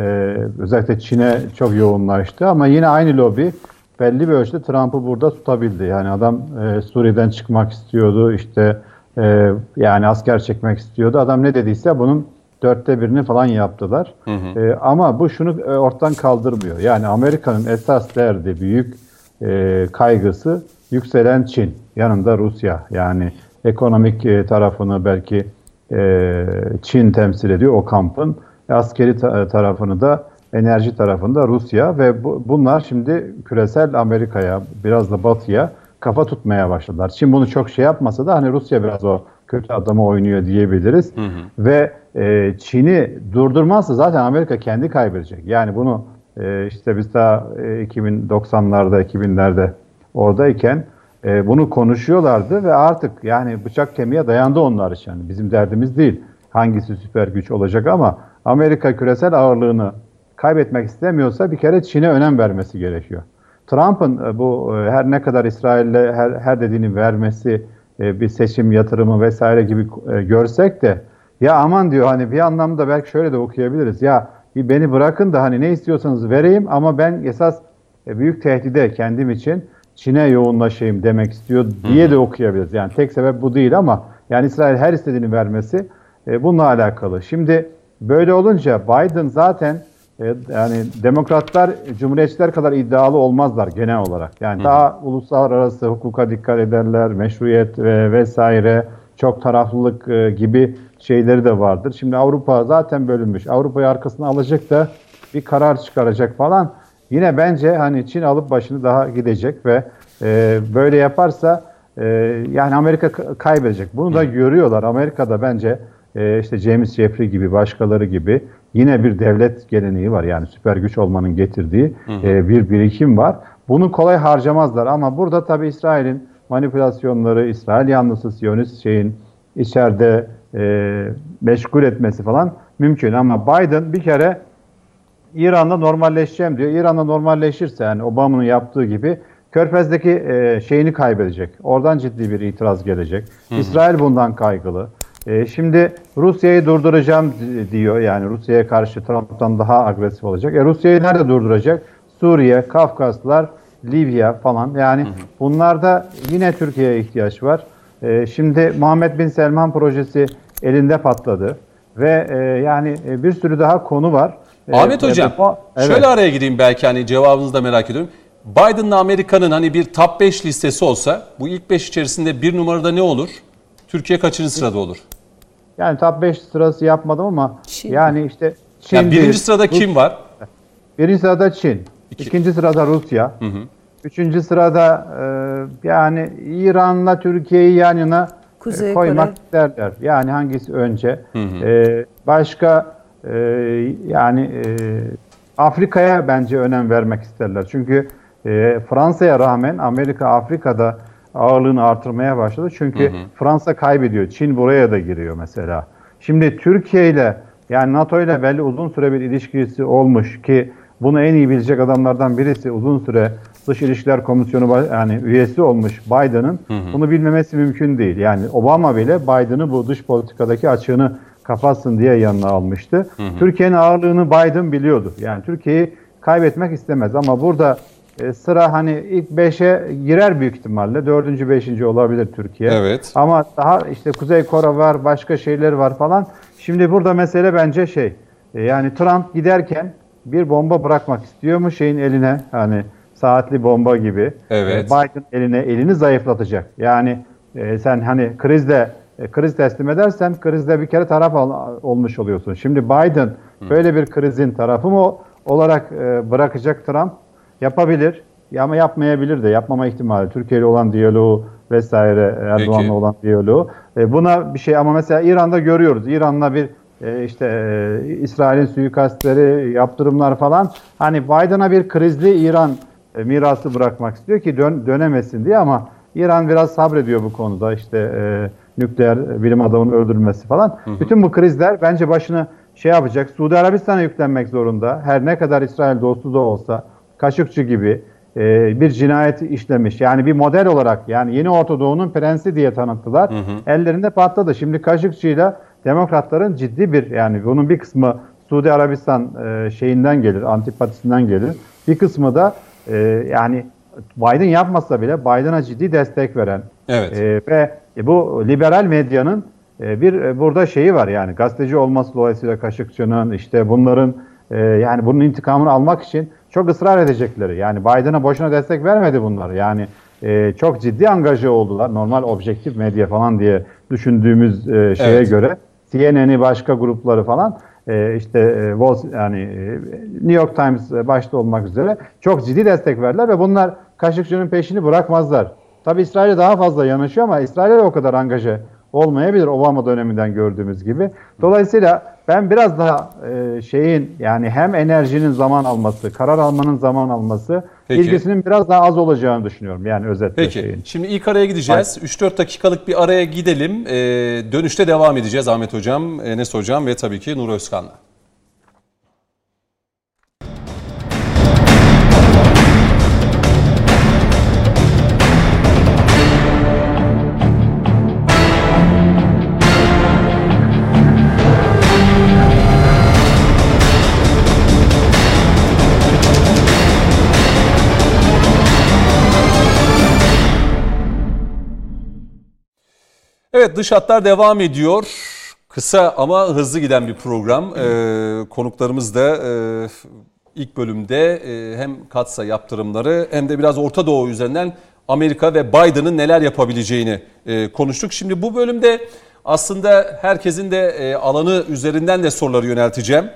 özellikle Çin'e çok yoğunlaştı ama yine aynı lobi belli bir ölçüde Trump'ı burada tutabildi. Yani adam e, Suriye'den çıkmak istiyordu, işte e, yani asker çekmek istiyordu. Adam ne dediyse bunun dörtte birini falan yaptılar. E, ama bu şunu e, ortadan kaldırmıyor. Yani Amerika'nın esas derdi, büyük e, kaygısı yükselen Çin. Yanında Rusya. Yani ekonomik e, tarafını belki e, Çin temsil ediyor o kampın. Askeri ta- tarafını da enerji tarafında Rusya ve bu, bunlar şimdi küresel Amerika'ya biraz da Batı'ya kafa tutmaya başladılar. Çin bunu çok şey yapmasa da hani Rusya biraz o kötü adamı oynuyor diyebiliriz. Ve e, Çin'i durdurmazsa zaten Amerika kendi kaybedecek. Yani bunu e, işte biz daha e, 2090'larda 2000'lerde oradayken e, bunu konuşuyorlardı ve artık yani bıçak kemiğe dayandı onlar için. Yani bizim derdimiz değil hangisi süper güç olacak ama Amerika küresel ağırlığını kaybetmek istemiyorsa bir kere Çin'e önem vermesi gerekiyor. Trump'ın e, bu e, her ne kadar İsrail'le her, her dediğini vermesi e, bir seçim yatırımı vesaire gibi görsek de ya aman diyor hani bir anlamda belki şöyle de okuyabiliriz. Ya beni bırakın da hani ne istiyorsanız vereyim ama ben esas büyük tehdide kendim için Çin'e yoğunlaşayım demek istiyor diye de okuyabiliriz. Yani tek sebep bu değil ama yani İsrail her istediğini vermesi e, bununla alakalı. Şimdi böyle olunca Biden zaten e, yani demokratlar cumhuriyetçiler kadar iddialı olmazlar genel olarak. Yani daha uluslararası hukuka dikkat ederler, meşruiyet ve vesaire, çok taraflılık e, gibi şeyleri de vardır. Şimdi Avrupa zaten bölünmüş. Avrupa'yı arkasına alacak da bir karar çıkaracak falan. Yine bence hani Çin alıp başını daha gidecek ve e, böyle yaparsa e, yani Amerika kaybedecek. Bunu da görüyorlar. Amerika'da bence e, işte James Jeffrey gibi başkaları gibi yine bir devlet geleneği var. Yani süper güç olmanın getirdiği e, bir birikim var. Bunu kolay harcamazlar ama burada tabii İsrail'in manipülasyonları, İsrail yanlısı Siyonist şeyin içeride e, meşgul etmesi falan mümkün. Ama Biden bir kere İran'la normalleşeceğim diyor. İran'la normalleşirse yani Obama'nın yaptığı gibi Körfez'deki e, şeyini kaybedecek. Oradan ciddi bir itiraz gelecek. İsrail bundan kaygılı. E, şimdi Rusya'yı durduracağım di- diyor. Yani Rusya'ya karşı Trump'tan daha agresif olacak. E, Rusya'yı nerede durduracak? Suriye, Kafkaslar, Libya falan. Yani bunlarda yine Türkiye'ye ihtiyaç var. E, şimdi Muhammed Bin Selman projesi elinde patladı. Ve e, yani e, bir sürü daha konu var. E, Ahmet e, Hocam, evet. şöyle araya gireyim belki hani cevabınızı da merak ediyorum. Biden'la Amerika'nın hani bir top 5 listesi olsa bu ilk 5 içerisinde bir numarada ne olur? Türkiye kaçıncı sırada olur? Yani top 5 sırası yapmadım ama Çin. yani işte Çin Yani birinci sırada kim var? Birinci sırada Çin. İki. ikinci sırada Rusya. Üçüncü sırada e, yani İran'la Türkiye'yi yan yana e, Kuzey koymak Kore. isterler. Yani hangisi önce? E, başka e, yani e, Afrika'ya bence önem vermek isterler. Çünkü e, Fransa'ya rağmen Amerika Afrika'da ağırlığını artırmaya başladı. Çünkü Fransa kaybediyor. Çin buraya da giriyor mesela. Şimdi Türkiye ile yani NATO ile belli uzun süre bir ilişkisi olmuş ki bunu en iyi bilecek adamlardan birisi uzun süre Dış İlişkiler Komisyonu yani üyesi olmuş Biden'ın bunu bilmemesi mümkün değil. Yani Obama bile Biden'ı bu dış politikadaki açığını kapatsın diye yanına almıştı. Türkiye'nin ağırlığını Biden biliyordu. Yani Türkiye'yi kaybetmek istemez ama burada e, sıra hani ilk 5'e girer büyük ihtimalle. 4. 5. olabilir Türkiye. Evet. Ama daha işte Kuzey Kore var, başka şeyler var falan. Şimdi burada mesele bence şey. e, Yani Trump giderken bir bomba bırakmak istiyor mu şeyin eline? Hani saatli bomba gibi. Evet. E, Biden eline elini zayıflatacak. Yani e, sen hani krizde e, kriz teslim edersen krizde bir kere taraf al- olmuş oluyorsun. Şimdi Biden böyle bir krizin tarafı mı olarak e, bırakacak Trump? Yapabilir. Ya Ama yapmayabilir de yapmama ihtimali. Türkiye ile olan diyaloğu vesaire Erdoğan'la Peki. olan diyaloğu. E, buna bir şey ama mesela İran'da görüyoruz. İran'la bir e, işte e, İsrail'in suikastleri, yaptırımlar falan. Hani Biden'a bir krizli İran e, mirası bırakmak istiyor ki dön, dönemesin diye ama İran biraz sabrediyor bu konuda. İşte e, nükleer bilim adamının öldürülmesi falan. Bütün bu krizler bence başını şey yapacak. Suudi Arabistan'a yüklenmek zorunda. Her ne kadar İsrail dostu da olsa Kaşıkçı gibi e, bir cinayet işlemiş. Yani bir model olarak yani yeni Orta Doğu'nun prensi diye tanıttılar. Ellerinde patladı. Şimdi Kaşıkçı'yla demokratların ciddi bir yani bunun bir kısmı Suudi Arabistan e, şeyinden gelir, antipatisinden gelir. Bir kısmı da e, yani Biden yapmasa bile Biden'a ciddi destek veren Evet. e, ve bu liberal medyanın e, bir e, burada şeyi var yani gazeteci olması dolayısıyla Kaşıkçı'nın işte bunların e, yani bunun intikamını almak için çok ısrar edecekleri. Yani Biden'a boşuna destek vermedi bunlar. Yani e, çok ciddi angaje oldular. Normal objektif medya falan diye düşündüğümüz e, şeye Evet. göre CNN'i başka grupları falan e, işte e, Wall, yani e, New York Times e, başta olmak üzere çok ciddi destek verdiler ve bunlar Kaşıkçı'nın peşini bırakmazlar. Tabi İsrail'e daha fazla yanaşıyor ama İsrail'e de o kadar angaje olmayabilir Obama döneminden gördüğümüz gibi. Dolayısıyla ben biraz daha e, şeyin yani hem enerjinin zaman alması, karar almanın zaman alması Peki. ilgisinin biraz daha az olacağını düşünüyorum. Yani özetle Peki şeyin. şimdi ilk araya gideceğiz. 3-4 dakikalık bir araya gidelim. Ee, dönüşte devam edeceğiz Ahmet Hocam, Enes Hocam ve tabii ki Nur Özkan'la. Evet dış hatlar devam ediyor. Kısa ama hızlı giden bir program. Ee, konuklarımız da e, ilk bölümde e, hem katsa yaptırımları hem de biraz Orta Doğu üzerinden Amerika ve Biden'ın neler yapabileceğini e, konuştuk. Şimdi bu bölümde aslında herkesin de e, alanı üzerinden de soruları yönelteceğim.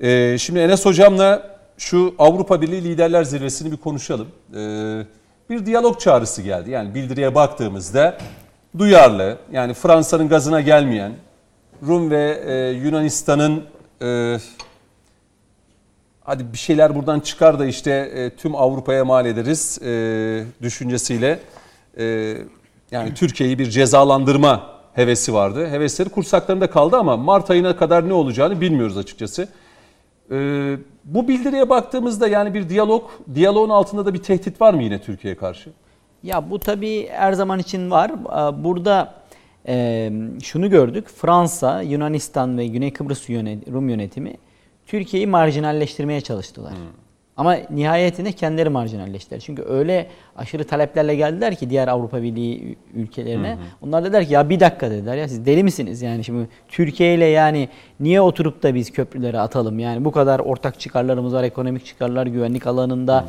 E, şimdi Enes Hocam'la şu Avrupa Birliği Liderler Zirvesi'ni bir konuşalım. E, bir diyalog çağrısı geldi. Yani bildiriye baktığımızda duyarlı, yani Fransa'nın gazına gelmeyen, Rum ve e, Yunanistan'ın e, hadi bir şeyler buradan çıkar da işte e, tüm Avrupa'ya mal ederiz e, düşüncesiyle e, yani Türkiye'yi bir cezalandırma hevesi vardı. Hevesleri kursaklarında kaldı ama Mart ayına kadar ne olacağını bilmiyoruz açıkçası. E, bu bildiriye baktığımızda yani bir diyalog, diyaloğun altında da bir tehdit var mı yine Türkiye'ye karşı? Ya bu tabii her zaman için var. Aa, Burada e, şunu gördük. Fransa, Yunanistan ve Güney Kıbrıs yönet- Rum yönetimi Türkiye'yi marjinalleştirmeye çalıştılar. Ama nihayetinde kendileri marjinalleştiler. Çünkü öyle aşırı taleplerle geldiler ki diğer Avrupa Birliği ülkelerine. Onlar dediler ki ya bir dakika dediler ya siz deli misiniz yani şimdi Türkiye ile yani niye oturup da biz köprüleri atalım yani bu kadar ortak çıkarlarımız var ekonomik çıkarlar güvenlik alanında.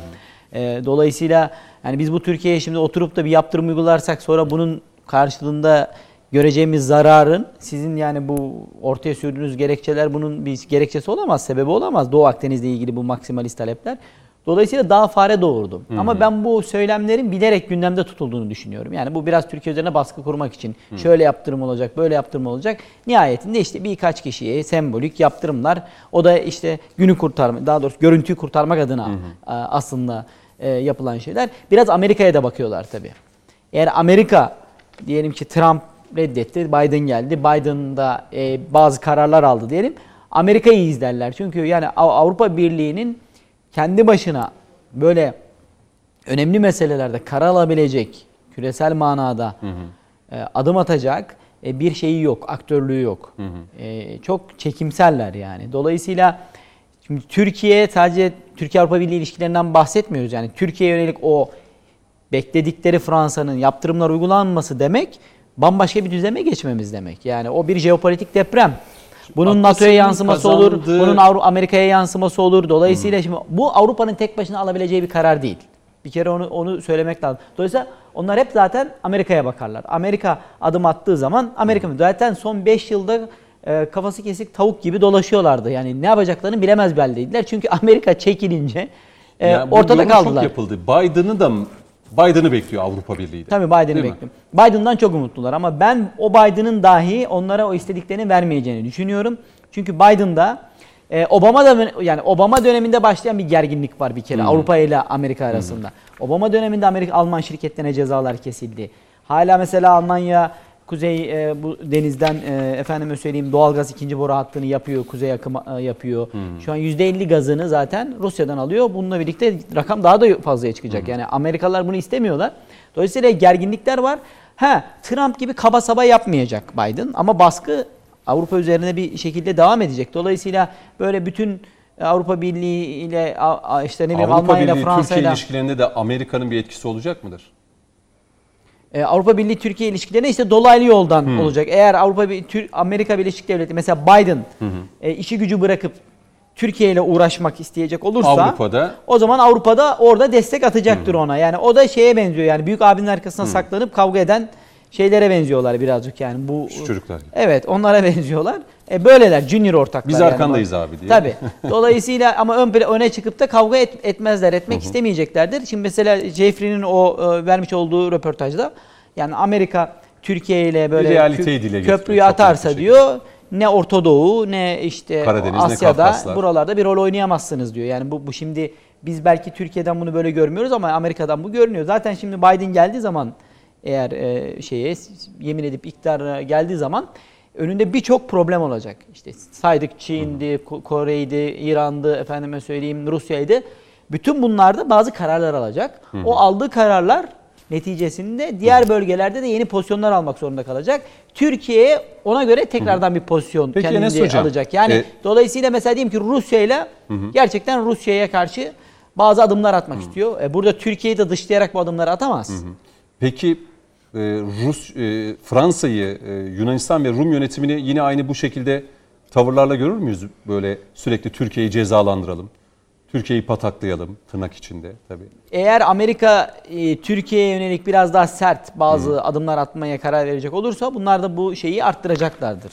Ee, dolayısıyla yani biz bu Türkiye'ye şimdi oturup da bir yaptırım uygularsak sonra bunun karşılığında göreceğimiz zararın sizin yani bu ortaya sürdüğünüz gerekçeler bunun bir gerekçesi olamaz, sebebi olamaz. Doğu Akdeniz'le ilgili bu maksimalist talepler. Dolayısıyla daha fare doğurdu. Ama ben bu söylemlerin bilerek gündemde tutulduğunu düşünüyorum. Yani bu biraz Türkiye üzerine baskı kurmak için. Şöyle yaptırım olacak, böyle yaptırım olacak. Nihayetinde işte birkaç kişiye sembolik yaptırımlar. O da işte günü kurtarma, daha doğrusu görüntüyü kurtarmak adına a, aslında e, yapılan şeyler. Biraz Amerika'ya da bakıyorlar tabii. Eğer Amerika diyelim ki Trump reddetti, Biden geldi. Biden da e, bazı kararlar aldı diyelim. Amerika'yı izlerler. Çünkü yani Av- Avrupa Birliği'nin kendi başına böyle önemli meselelerde karar alabilecek, küresel manada e, adım atacak e, bir şeyi yok, aktörlüğü yok. E, çok çekimseller yani. Dolayısıyla şimdi Türkiye sadece Türkiye-Avrupa Birliği ilişkilerinden bahsetmiyoruz. Yani Türkiye'ye yönelik o bekledikleri Fransa'nın yaptırımlar uygulanması demek bambaşka bir düzleme geçmemiz demek. Yani o bir jeopolitik deprem. Bunun NATO'ya yansıması olur, kazandı. bunun Amerika'ya yansıması olur. Dolayısıyla şimdi bu Avrupa'nın tek başına alabileceği bir karar değil. Bir kere onu onu söylemek lazım. Dolayısıyla onlar hep zaten Amerika'ya bakarlar. Amerika adım attığı zaman Amerika mı? Zaten son 5 yılda e, kafası kesik tavuk gibi dolaşıyorlardı. Yani ne yapacaklarını bilemez bir haldeydiler. Çünkü Amerika çekilince e, Yani ortada yorum çok kaldılar. yapıldı. Biden'ı da Biden'ı bekliyor Avrupa Birliği de. Tabii Biden'ı bekliyorum. Biden'dan çok umutlular ama ben o Biden'ın dahi onlara o istediklerini vermeyeceğini düşünüyorum. Çünkü Biden'da e, Obama da yani Obama döneminde başlayan bir gerginlik var bir kere Avrupa ile Amerika arasında. Obama döneminde Amerika Alman şirketlerine cezalar kesildi. Hala mesela Almanya Kuzey e, bu denizden e, efendime söyleyeyim doğalgaz ikinci boru hattını yapıyor, kuzey akım e, yapıyor. Şu an %50 gazını zaten Rusya'dan alıyor. Bununla birlikte rakam daha da fazlaya çıkacak. Yani Amerikalılar bunu istemiyorlar. Dolayısıyla gerginlikler var. Ha Trump gibi kaba saba yapmayacak Biden ama baskı Avrupa üzerine bir şekilde devam edecek. Dolayısıyla böyle bütün Avrupa Birliği ile işte ne bileyim Avrupa Almanya ile Fransa Türkiye ile ilişkilerinde de Amerika'nın bir etkisi olacak mıdır? E, Avrupa Birliği Türkiye ilişkilerine işte dolaylı yoldan olacak. Eğer Avrupa Bir- Tür- Amerika Birleşik Devletleri mesela Biden e, işi gücü bırakıp Türkiye ile uğraşmak isteyecek olursa Avrupa'da o zaman Avrupa'da orada destek atacaktır ona. Yani o da şeye benziyor yani büyük abinin arkasına saklanıp kavga eden şeylere benziyorlar birazcık yani bu Şu çocuklar. Evet onlara benziyorlar. E, böyleler junior ortaklar. Biz yani. arkandayız abi diye. Tabii. Dolayısıyla ama ön öne çıkıp da kavga et- etmezler, etmek istemeyeceklerdir. Şimdi mesela Jeffrey'nin o e, vermiş olduğu röportajda yani Amerika Türkiye ile böyle kö- dile köprüyü atarsa diyor ne Orta Doğu ne işte Karadeniz, ne Asya'da Kafkaslar. buralarda bir rol oynayamazsınız diyor. Yani bu, bu şimdi biz belki Türkiye'den bunu böyle görmüyoruz ama Amerika'dan bu görünüyor. Zaten şimdi Biden geldiği zaman eğer e, şeye yemin edip iktidara geldiği zaman önünde birçok problem olacak. İşte saydık Çin'di, Ko- Kore'ydi, İran'dı, efendime söyleyeyim Rusya'ydı. Bütün bunlarda bazı kararlar alacak. O aldığı kararlar neticesinde diğer bölgelerde de yeni pozisyonlar almak zorunda kalacak. Türkiye ona göre tekrardan bir pozisyon Peki kendince alacak. Yani e- dolayısıyla mesela diyelim ki Rusya ile gerçekten Rusya'ya karşı bazı adımlar atmak istiyor. E, burada Türkiye'yi de dışlayarak bu adımları atamaz. Peki e, Rus, e, Fransa'yı, e, Yunanistan ve Rum yönetimini yine aynı bu şekilde tavırlarla görür müyüz? Böyle sürekli Türkiye'yi cezalandıralım, Türkiye'yi pataklayalım tırnak içinde tabii. Eğer Amerika e, Türkiye'ye yönelik biraz daha sert bazı adımlar atmaya karar verecek olursa bunlar da bu şeyi arttıracaklardır.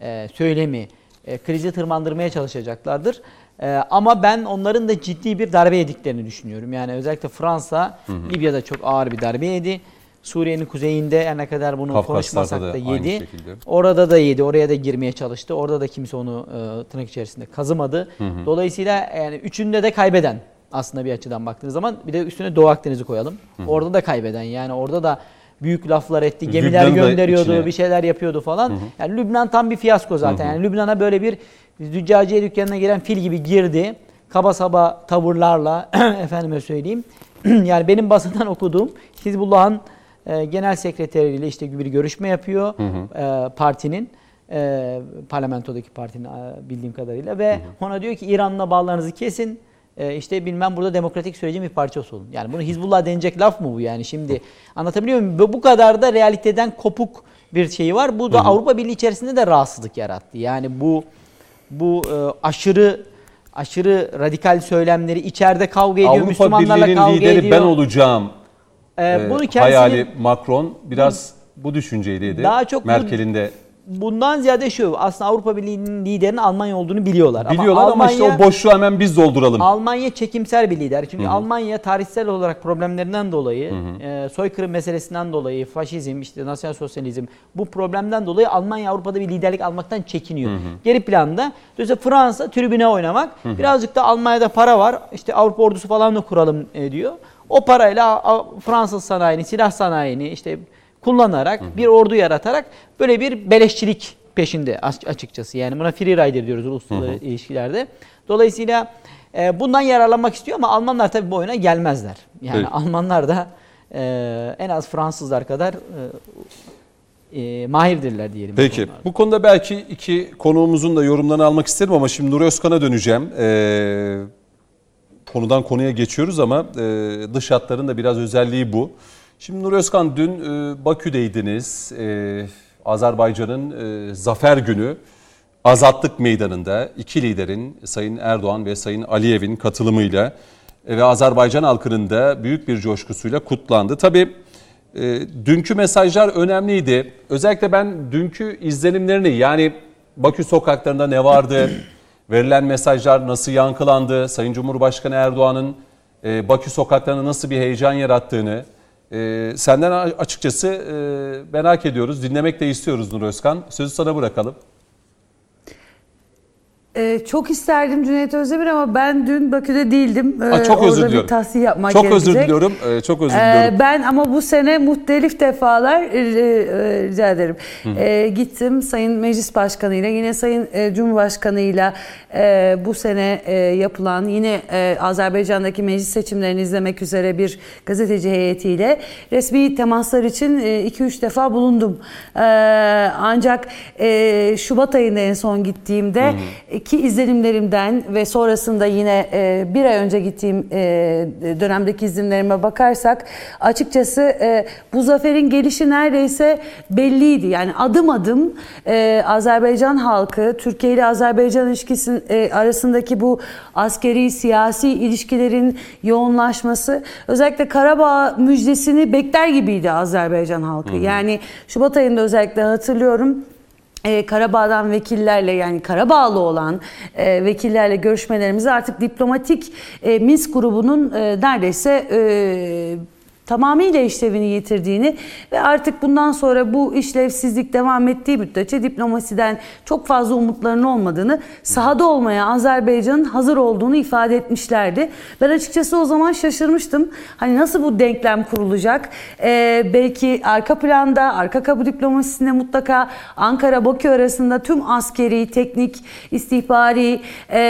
E, söylemi, e, krizi tırmandırmaya çalışacaklardır. E, ama ben onların da ciddi bir darbe yediklerini düşünüyorum. Yani özellikle Fransa Libya'da çok ağır bir darbe yedi. Suriye'nin kuzeyinde her ne kadar bunu Kafkaslar'da konuşmasak da yedi. Orada da yedi. Oraya da girmeye çalıştı. Orada da kimse onu e, tırnak içerisinde kazımadı. Dolayısıyla yani üçünde de kaybeden aslında bir açıdan baktığınız zaman bir de üstüne Doğu Akdeniz'i koyalım. Orada da kaybeden. Yani orada da büyük laflar etti. Gemiler Lübnan'ı gönderiyordu, bir şeyler yapıyordu falan. Yani Lübnan tam bir fiyasko zaten. Yani Lübnan'a böyle bir züccaciye dükkanına giren fil gibi girdi. Kaba saba tavırlarla efendime söyleyeyim. yani benim basından okuduğum Hizbullah'ın e, genel sekreteriyle işte bir görüşme yapıyor e, partinin e, parlamentodaki partinin e, bildiğim kadarıyla ve ona diyor ki İran'la bağlarınızı kesin e, işte bilmem burada demokratik sürecin bir parçası olun. Yani bunu Hizbullah denecek laf mı bu yani şimdi anlatabiliyor muyum? Bu kadar da realiteden kopuk bir şey var. Bu da Avrupa Birliği içerisinde de rahatsızlık yarattı. Yani bu bu e, aşırı aşırı radikal söylemleri içeride kavga ediyor, Avrupa Müslümanlarla Birliği'nin kavga lideri ediyor. ben olacağım Ee, e, bunu kendisinin hayali Macron biraz bu düşünceyliydi. Daha çok Merkel'in de bundan ziyade şu aslında Avrupa Birliği'nin liderinin Almanya olduğunu biliyorlar. biliyorlar ama, Almanya, işte o boşluğu hemen biz dolduralım. Almanya çekimser bir lider. Çünkü Almanya tarihsel olarak problemlerinden dolayı, e, soykırım meselesinden dolayı, faşizm, işte nasyonal sosyalizm bu problemden dolayı Almanya Avrupa'da bir liderlik almaktan çekiniyor. Geri planda dolayısıyla Fransa tribüne oynamak, birazcık da Almanya'da para var. işte Avrupa ordusu falan da kuralım e, diyor. O parayla Fransız sanayini, silah sanayini işte kullanarak bir ordu yaratarak böyle bir beleşçilik peşinde as- açıkçası. Yani buna free rider diyoruz uluslararası ilişkilerde. Dolayısıyla e, bundan yararlanmak istiyor ama Almanlar tabii bu oyuna gelmezler. Yani Evet. Almanlar da e, en az Fransızlar kadar e, e, mahirdirler diyelim. bu Peki konularda. bu konuda belki iki konuğumuzun da yorumlarını almak isterim ama şimdi Nuri Özkan'a döneceğim. Ee, konudan konuya geçiyoruz ama e, dış hatların da biraz özelliği bu. Şimdi Nuri Özkan dün e, Bakü'deydiniz. E, Azerbaycan'ın zafer günü Azatlık Meydanı'nda iki liderin Sayın Erdoğan ve Sayın Aliyev'in katılımıyla ve Azerbaycan halkının da büyük bir coşkusuyla kutlandı. Tabii dünkü mesajlar önemliydi. Özellikle ben dünkü izlenimlerini yani Bakü sokaklarında ne vardı, verilen mesajlar nasıl yankılandı, Sayın Cumhurbaşkanı Erdoğan'ın e, Bakü sokaklarında nasıl bir heyecan yarattığını e, senden açıkçası e, merak ediyoruz. Dinlemek de istiyoruz Nur Özkan. Sözü sana bırakalım. Ee, çok isterdim Cüneyt Özdemir ama ben dün Bakü'de değildim. Ee, Aa, çok özür diliyorum. bir yapmak Çok gerekecek. özür diliyorum. e, çok özür Ee, diliyorum. ben ama bu sene muhtelif defalar e, e, rica ederim. Ee, gittim Sayın Meclis Başkanı ile yine Sayın e, Cumhurbaşkanı ile e, bu sene e, yapılan yine e, Azerbaycan'daki meclis seçimlerini izlemek üzere bir gazeteci heyetiyle resmi temaslar için 2-3 defa bulundum. Ee, ancak e, Şubat ayında en son gittiğimde e, ki izlenimlerimden ve sonrasında yine e, bir ay önce gittiğim e, dönemdeki izlenimlerime bakarsak açıkçası e, bu zaferin gelişi neredeyse belliydi. Yani adım adım e, Azerbaycan halkı, Türkiye ile Azerbaycan ilişkisi e, arasındaki bu askeri siyasi ilişkilerin yoğunlaşması özellikle Karabağ müjdesini bekler gibiydi Azerbaycan halkı. Yani Şubat ayında özellikle hatırlıyorum. Ee, Karabağ'dan vekillerle yani Karabağlı olan e, vekillerle görüşmelerimizi artık diplomatik e, Minsk grubunun e, neredeyse e, tamamıyla işlevini yitirdiğini ve artık bundan sonra bu işlevsizlik devam ettiği müddetçe diplomasiden çok fazla umutlarının olmadığını, sahada olmaya Azerbaycan'ın hazır olduğunu ifade etmişlerdi. Ben açıkçası o zaman şaşırmıştım. Hani nasıl bu denklem kurulacak? Ee, belki arka planda, arka kapı diplomasisinde mutlaka Ankara-Bakü arasında tüm askeri, teknik, istihbari e,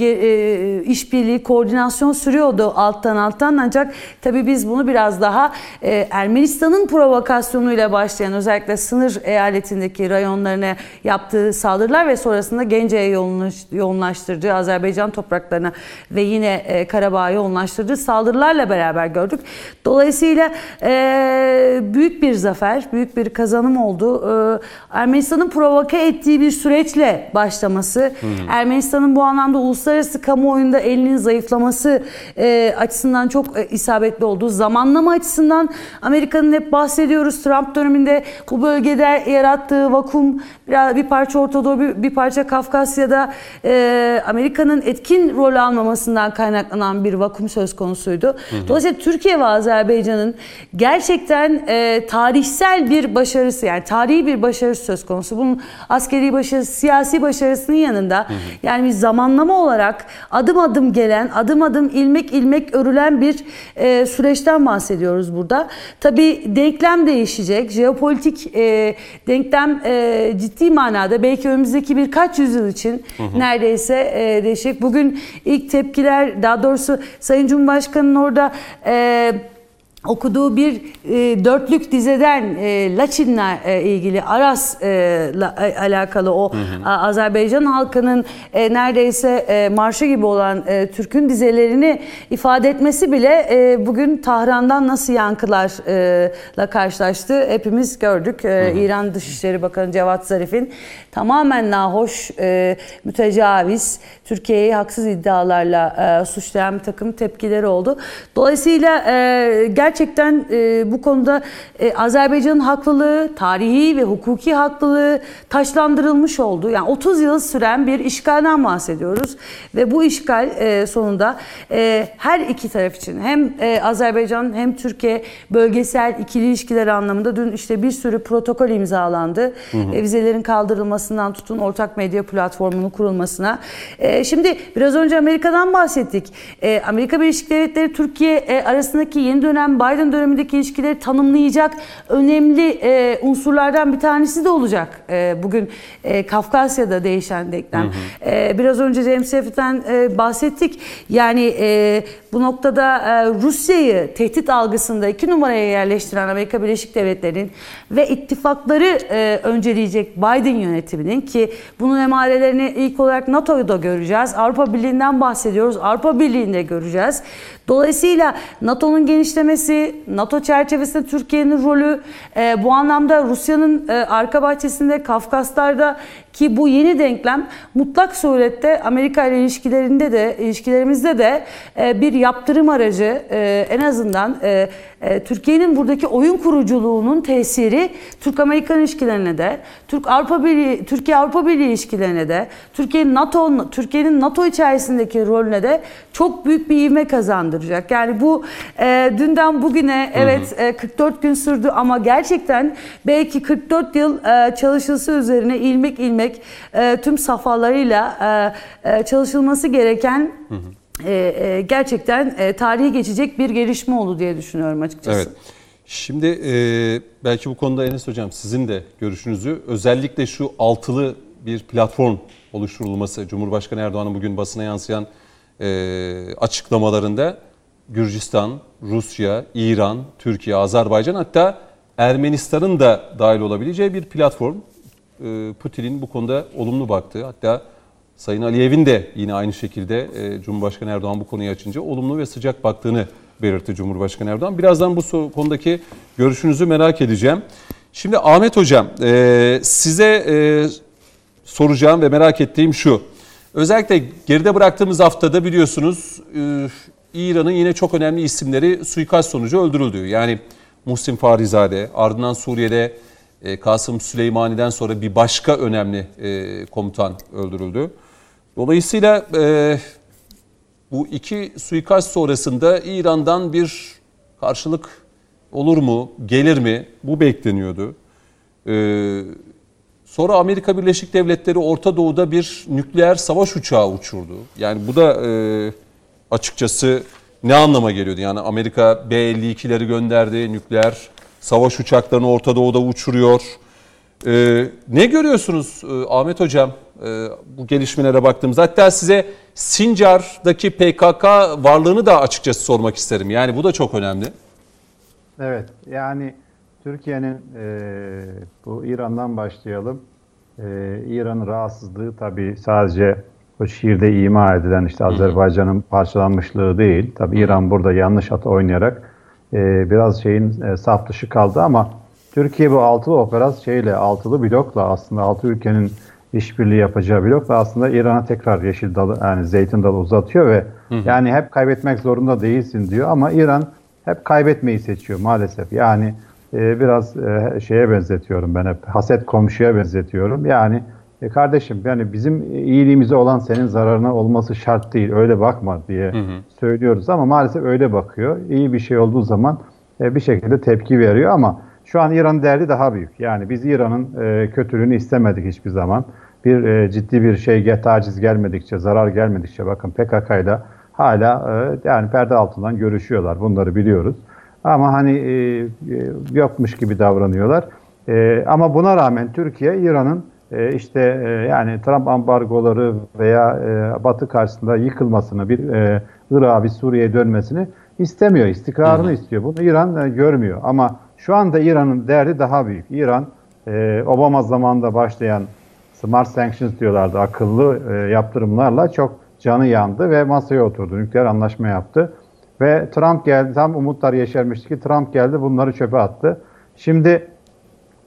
e, işbirliği, koordinasyon sürüyordu alttan alttan ancak tabii biz bunu biraz daha e, Ermenistan'ın provokasyonuyla başlayan özellikle sınır eyaletindeki rayonlarına yaptığı saldırılar ve sonrasında Gence'ye yoğunlaş- yoğunlaştırdığı Azerbaycan topraklarına ve yine e, Karabağ'a yoğunlaştırdığı saldırılarla beraber gördük. Dolayısıyla e, büyük bir zafer, büyük bir kazanım oldu. E, Ermenistan'ın provoke ettiği bir süreçle başlaması, Ermenistan'ın bu anlamda uluslararası kamuoyunda elinin zayıflaması e, açısından çok e, isabetli olduğu zamanlama açısından Amerika'nın hep bahsediyoruz Trump döneminde bu bölgede yarattığı vakum biraz bir parça Orta Doğu bir, bir parça Kafkasya'da e, Amerika'nın etkin rol almamasından kaynaklanan bir vakum söz konusuydu. Dolayısıyla Türkiye ve Azerbaycan'ın gerçekten e, tarihsel bir başarısı yani tarihi bir başarısı söz konusu. Bunun askeri başarısı, siyasi başarısının yanında yani bir zamanlama olarak adım adım gelen, adım adım ilmek ilmek örülen bir e, süreçten bahsediyoruz burada. Tabii denklem değişecek. Jeopolitik e, denklem e, ciddi manada belki önümüzdeki birkaç yüzyıl için neredeyse e, değişecek. Bugün ilk tepkiler daha doğrusu Sayın Cumhurbaşkanı'nın orada e, okuduğu bir e, dörtlük dizeden e, Laçin'le e, ilgili Aras'la alakalı o a- Azerbaycan halkının e, neredeyse e, marşı gibi olan e, Türk'ün dizelerini ifade etmesi bile e, bugün Tahran'dan nasıl yankılarla karşılaştı hepimiz gördük. E, İran Dışişleri Bakanı Cevat Zarif'in tamamen nahoş, e, mütecaviz, Türkiye'yi haksız iddialarla e, suçlayan bir takım tepkileri oldu. Dolayısıyla e, gerçekten e, bu konuda e, Azerbaycan'ın haklılığı, tarihi ve hukuki haklılığı taşlandırılmış oldu. Yani 30 yıl süren bir işgalden bahsediyoruz ve bu işgal e, sonunda e, her iki taraf için hem e, Azerbaycan hem Türkiye bölgesel ikili ilişkiler anlamında dün işte bir sürü protokol imzalandı. E, vizelerin kaldırılmasından tutun ortak medya platformunun kurulmasına. E, şimdi biraz önce Amerika'dan bahsettik. E, Amerika Birleşik Devletleri Türkiye e, arasındaki yeni dönem Biden dönemindeki ilişkileri tanımlayacak önemli e, unsurlardan bir tanesi de olacak. E, bugün e, Kafkasya'da değişen denklem. E, biraz önce James Jeffrey'den e, bahsettik. Yani e, bu noktada e, Rusya'yı tehdit algısında iki numaraya yerleştiren Amerika Birleşik Devletleri'nin ve ittifakları e, önceleyecek Biden yönetiminin ki bunun emarelerini ilk olarak NATO'da göreceğiz. Avrupa Birliği'nden bahsediyoruz. Avrupa Birliği'nde göreceğiz. Dolayısıyla NATO'nun genişlemesi, NATO çerçevesinde Türkiye'nin rolü e, bu anlamda Rusya'nın e, arka bahçesinde Kafkaslar'da ki bu yeni denklem mutlak surette Amerika ile ilişkilerinde de ilişkilerimizde de e, bir yaptırım aracı e, en azından e, Türkiye'nin buradaki oyun kuruculuğunun tesiri Türk-Amerikan ilişkilerine de, Türk-Avrupa Birliği, Türkiye-Avrupa Birliği ilişkilerine de, Türkiye'nin NATO Türkiye'nin NATO içerisindeki rolüne de çok büyük bir ivme kazandıracak. Yani bu e, dünden bugüne evet e, 44 gün sürdü ama gerçekten belki 44 yıl e, çalışılsa üzerine ilmek ilmek e, tüm safhalarıyla e, e, çalışılması gereken e, e, gerçekten e, tarihi geçecek bir gelişme oldu diye düşünüyorum açıkçası. Evet. Şimdi e, belki bu konuda Enes Hocam sizin de görüşünüzü özellikle şu altılı bir platform oluşturulması Cumhurbaşkanı Erdoğan'ın bugün basına yansıyan e, açıklamalarında Gürcistan, Rusya, İran, Türkiye, Azerbaycan hatta Ermenistan'ın da dahil olabileceği bir platform. E, Putin'in bu konuda olumlu baktığı hatta Sayın Aliyev'in de yine aynı şekilde e, Cumhurbaşkanı Erdoğan bu konuyu açınca olumlu ve sıcak baktığını belirtti Cumhurbaşkanı Erdoğan. Birazdan bu konudaki görüşünüzü merak edeceğim. Şimdi Ahmet Hocam e, size soracağım ve merak ettiğim şu. Özellikle geride bıraktığımız haftada biliyorsunuz İran'ın yine çok önemli isimleri suikast sonucu öldürüldü. Yani Muhsin Farizade, ardından Suriye'de Kasım Süleymani'den sonra bir başka önemli e, komutan öldürüldü. Dolayısıyla e, bu iki suikast sonrasında İran'dan bir karşılık olur mu, gelir mi? Bu bekleniyordu. Ee, sonra Amerika Birleşik Devletleri Orta Doğu'da bir nükleer savaş uçağı uçurdu. Yani bu da e, açıkçası ne anlama geliyordu? Yani Amerika B-52'leri gönderdi, nükleer savaş uçaklarını Orta Doğu'da uçuruyor. Ee, ne görüyorsunuz e, Ahmet Hocam e, bu gelişmelere baktığımızda? Hatta size Sincar'daki PKK varlığını da açıkçası sormak isterim. Yani bu da çok önemli. Evet, yani Türkiye'nin e, bu İran'dan başlayalım. E, İran'ın rahatsızlığı tabii sadece o şiirde ima edilen işte Azerbaycan'ın parçalanmışlığı değil. Tabii İran burada yanlış at oynayarak e, biraz şeyin e, saf dışı kaldı ama Türkiye bu altılı operasyon şeyle, altılı blokla aslında altı ülkenin işbirliği yapacağı blokla aslında İran'a tekrar yeşil dalı yani zeytin dalı uzatıyor ve yani hep kaybetmek zorunda değilsin diyor ama İran hep kaybetmeyi seçiyor maalesef. Yani e, biraz e, şeye benzetiyorum ben hep haset komşuya benzetiyorum. Yani e, kardeşim yani bizim iyiliğimize olan senin zararına olması şart değil. Öyle bakma diye söylüyoruz ama maalesef öyle bakıyor. İyi bir şey olduğu zaman e, bir şekilde tepki veriyor ama şu an İran'ın derdi daha büyük. Yani biz İran'ın e, kötülüğünü istemedik hiçbir zaman. Bir e, ciddi bir şey taciz gelmedikçe, zarar gelmedikçe bakın PKK ile hala e, yani perde altından görüşüyorlar. Bunları biliyoruz. Ama hani e, e, yokmuş gibi davranıyorlar. E, ama buna rağmen Türkiye İran'ın e, işte e, yani Trump ambargoları veya e, Batı karşısında yıkılmasını, bir e, Irak'a, bir Suriye'ye dönmesini istemiyor. İstikrarını istiyor. Bunu İran e, görmüyor. Ama şu anda İran'ın derdi daha büyük. İran e, Obama zamanında başlayan Smart Sanctions diyorlardı. Akıllı e, yaptırımlarla çok canı yandı ve masaya oturdu. Nükleer anlaşma yaptı. Ve Trump geldi. Tam umutlar yeşermişti ki Trump geldi bunları çöpe attı. Şimdi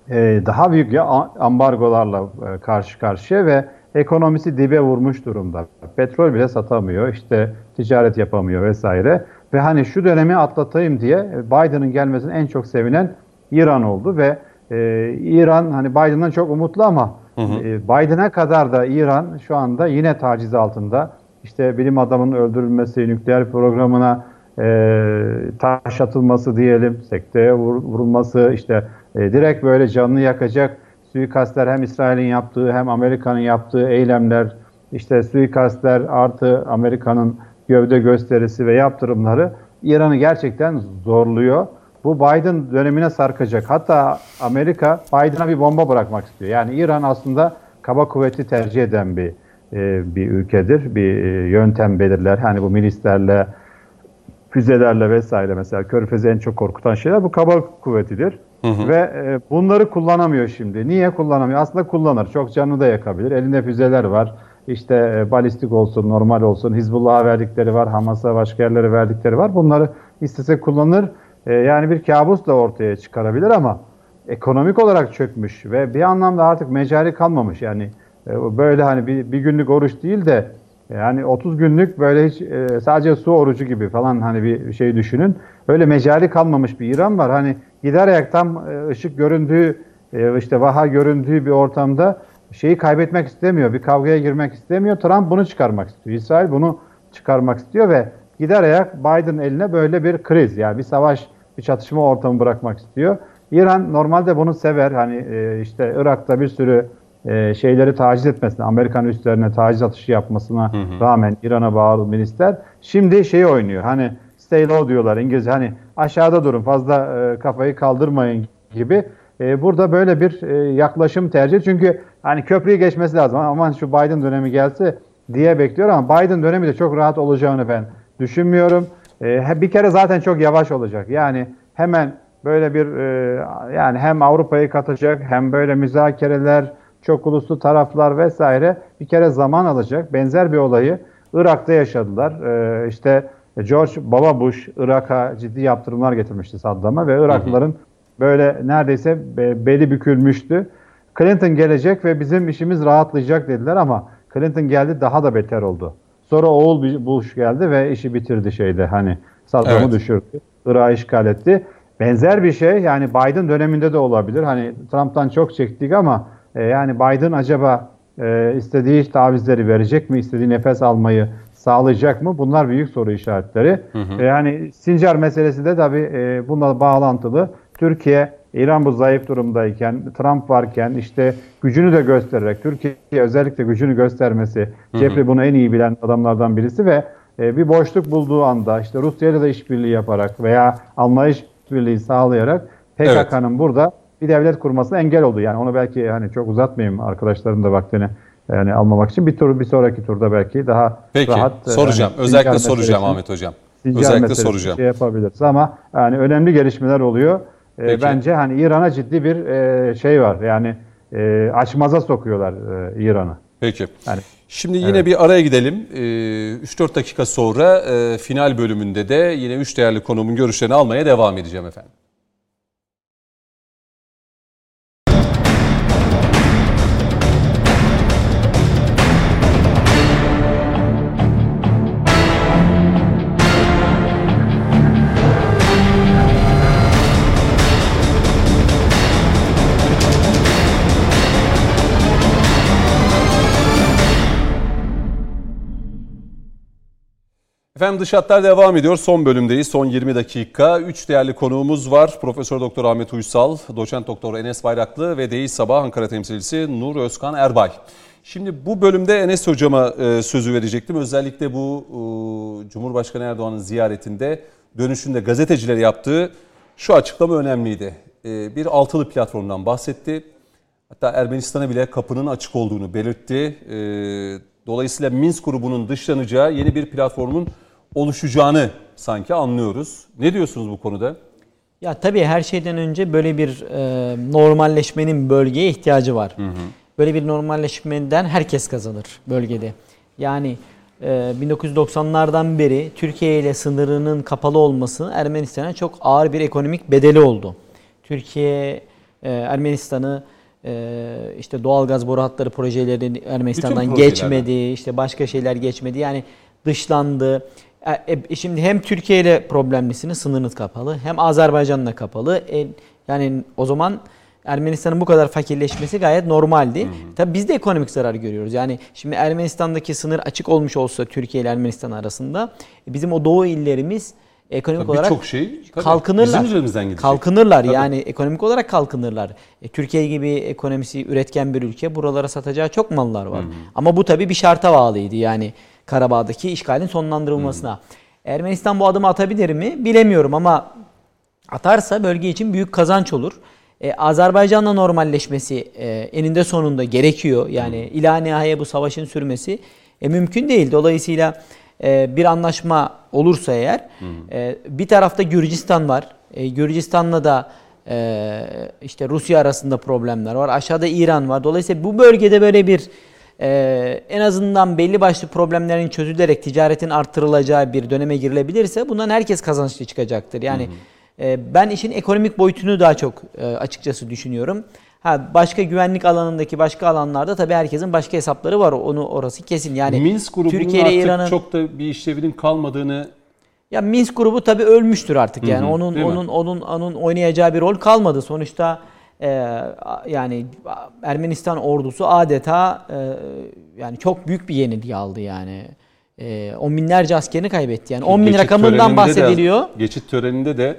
e, daha büyük ya ambargolarla e, karşı karşıya ve ekonomisi dibe vurmuş durumda. Petrol bile satamıyor, işte ticaret yapamıyor vesaire. Ve hani şu dönemi atlatayım diye Biden'ın gelmesine en çok sevinen İran oldu ve e, İran hani Biden'dan çok umutlu ama e, Biden'a kadar da İran şu anda yine taciz altında. İşte bilim adamının öldürülmesi, nükleer programına e, taş atılması diyelim, sekteye vur, vurulması, işte e, direkt böyle canını yakacak suikastler hem İsrail'in yaptığı hem Amerika'nın yaptığı eylemler, işte suikastler artı Amerika'nın gövde gösterisi ve yaptırımları İran'ı gerçekten zorluyor. Bu Biden dönemine sarkacak. Hatta Amerika Biden'a bir bomba bırakmak istiyor. Yani İran aslında kaba kuvveti tercih eden bir e, bir ülkedir. Bir e, yöntem belirler. Hani bu milislerle, füzelerle vesaire mesela Körfez'i en çok korkutan şeyler bu kaba kuvvetidir. Hı. Ve e, bunları kullanamıyor şimdi. Niye kullanamıyor? Aslında kullanır. Çok canını da yakabilir. Elinde füzeler var. İşte e, balistik olsun, normal olsun, Hizbullah'a verdikleri var, Hamas'a başka yerlere verdikleri var. Bunları istese kullanır. E, yani bir kabus da ortaya çıkarabilir ama ekonomik olarak çökmüş ve bir anlamda artık mecali kalmamış. Yani e, böyle hani bir, bir günlük oruç değil de yani 30 günlük böyle hiç e, sadece su orucu gibi falan hani bir şey düşünün. Öyle mecali kalmamış bir İran var. Hani giderek tam e, ışık göründüğü e, işte vaha göründüğü bir ortamda şeyi kaybetmek istemiyor. Bir kavgaya girmek istemiyor. Trump bunu çıkarmak istiyor. İsrail bunu çıkarmak istiyor ve giderek Biden eline böyle bir kriz yani bir savaş, bir çatışma ortamı bırakmak istiyor. İran normalde bunu sever. Hani e, işte Irak'ta bir sürü şeyleri taciz etmesine, Amerikan üstlerine taciz atışı yapmasına hı hı. rağmen İran'a bağlı milisler şimdi şey oynuyor. Hani stay low diyorlar İngilizce. Hani aşağıda durun, fazla e, kafayı kaldırmayın gibi. E, burada böyle bir e, yaklaşım tercih. Çünkü hani köprüyü geçmesi lazım. Aman şu Biden dönemi gelse diye bekliyor ama Biden dönemi de çok rahat olacağını ben düşünmüyorum. E, bir kere zaten çok yavaş olacak. Yani hemen böyle bir e, yani hem Avrupa'yı katacak hem böyle müzakereler çok uluslu taraflar vesaire bir kere zaman alacak. Benzer bir olayı Irak'ta yaşadılar. Ee, işte George Baba Bush Irak'a ciddi yaptırımlar getirmişti Saddam'a ve Iraklıların böyle neredeyse be- beli bükülmüştü. Clinton gelecek ve bizim işimiz rahatlayacak dediler ama Clinton geldi daha da beter oldu. Sonra oğul Bush geldi ve işi bitirdi şeyde hani Saddam'ı Evet. düşürdü. Irak'ı işgal etti. Benzer bir şey yani Biden döneminde de olabilir. Hani Trump'tan çok çektik ama e, yani Biden acaba e, istediği tavizleri verecek mi? istediği nefes almayı sağlayacak mı? Bunlar büyük soru işaretleri. E, yani Sincar meselesi de tabii e, bununla bağlantılı. Türkiye, İran bu zayıf durumdayken, Trump varken işte gücünü de göstererek, Türkiye özellikle gücünü göstermesi, Jeffrey bunu en iyi bilen adamlardan birisi ve e, bir boşluk bulduğu anda işte Rusya ile de işbirliği yaparak veya Almanya işbirliği sağlayarak PKK'nın burada bir devlet kurmasına engel oldu. Yani onu belki hani çok uzatmayayım arkadaşlarım da vaktini yani almamak için bir tur bir sonraki turda belki daha Peki rahat e, soracağım. hani Özellikle soracağım Ahmet Hocam. Özellikle soracağım. Şey yapabiliriz ama yani önemli gelişmeler oluyor. E, Peki. bence hani İran'a ciddi bir e, şey var. Yani açmaza sokuyorlar İran'ı. Peki. Yani- Şimdi yine bir araya gidelim. Ee, 3-4 dakika sonra final bölümünde de yine 3 değerli konuğumun görüşlerini almaya devam edeceğim efendim. Efendim dış hatlar devam ediyor. Son bölümdeyiz. Son 20 dakika. 3 değerli konuğumuz var. Profesör Doktor Ahmet Uysal, Doçent Doktor Enes Bayraklı ve Değil Sabah Ankara temsilcisi Nur Özkan Erbay. Şimdi bu bölümde Enes Hocam'a e, sözü verecektim. Özellikle bu e, Cumhurbaşkanı Erdoğan'ın ziyaretinde dönüşünde gazetecilere yaptığı şu açıklama önemliydi. E, bir altılı platformdan bahsetti. Hatta Ermenistan'a bile kapının açık olduğunu belirtti. Dolayısıyla Minsk grubunun dışlanacağı yeni bir platformun oluşacağını sanki anlıyoruz. Ne diyorsunuz bu konuda? Ya tabii her şeyden önce böyle bir e, normalleşmenin bölgeye ihtiyacı var. Böyle bir normalleşmeden herkes kazanır bölgede. Yani e, 1990'lardan beri Türkiye ile sınırının kapalı olması Ermenistan'a çok ağır bir ekonomik bedeli oldu. Türkiye e, Ermenistan'ı e, işte doğalgaz boru hatları projeleri Ermenistan'dan geçmedi, işte başka şeyler geçmedi. Yani dışlandı. E, e, şimdi hem Türkiye ile problemlisiniz, sınırınız kapalı. Hem Azerbaycan'la kapalı. E, yani o zaman Ermenistan'ın bu kadar fakirleşmesi gayet normaldi. Tabii biz de ekonomik zarar görüyoruz. Yani şimdi Ermenistan'daki sınır açık olmuş olsa Türkiye ile Ermenistan arasında e, bizim o doğu illerimiz ekonomik Tabii olarak birçok şey tabii kalkınırlar. bizim üzerimizden gidecek. Kalkınırlar Tabii. yani ekonomik olarak kalkınırlar. E, Türkiye gibi ekonomisi üretken bir ülke buralara satacağı çok mallar var. Ama bu tabii bir şarta bağlıydı yani Karabağ'daki işgalin sonlandırılmasına. Ermenistan bu adımı atabilir mi bilemiyorum ama atarsa bölge için büyük kazanç olur. E, Azerbaycan'la normalleşmesi e, eninde sonunda gerekiyor. Yani ila nihaya bu savaşın sürmesi e, mümkün değil. Dolayısıyla e, bir anlaşma olursa eğer e, bir tarafta Gürcistan var. E, Gürcistan'la da e, işte Rusya arasında problemler var. Aşağıda İran var. Dolayısıyla bu bölgede böyle bir e, en azından belli başlı problemlerin çözülerek ticaretin artırılacağı bir döneme girilebilirse bundan herkes kazançlı çıkacaktır. Yani e, ben işin ekonomik boyutunu daha çok e, açıkçası düşünüyorum. Ha başka güvenlik alanındaki başka alanlarda tabii herkesin başka hesapları var. Onu orası kesin. Yani Minsk grubunun Türkiye artık İran'ın çok da bir işlevinin kalmadığını ya Minsk grubu tabii ölmüştür artık yani Hı hı, onun mi? onun onun onun oynayacağı bir rol kalmadı. Sonuçta e, yani Ermenistan ordusu adeta e, yani çok büyük bir yenilgi aldı yani. E, on binlerce askerini kaybetti yani. 10 bin geçit rakamından töreninde de- bahsediliyor. geçit töreninde de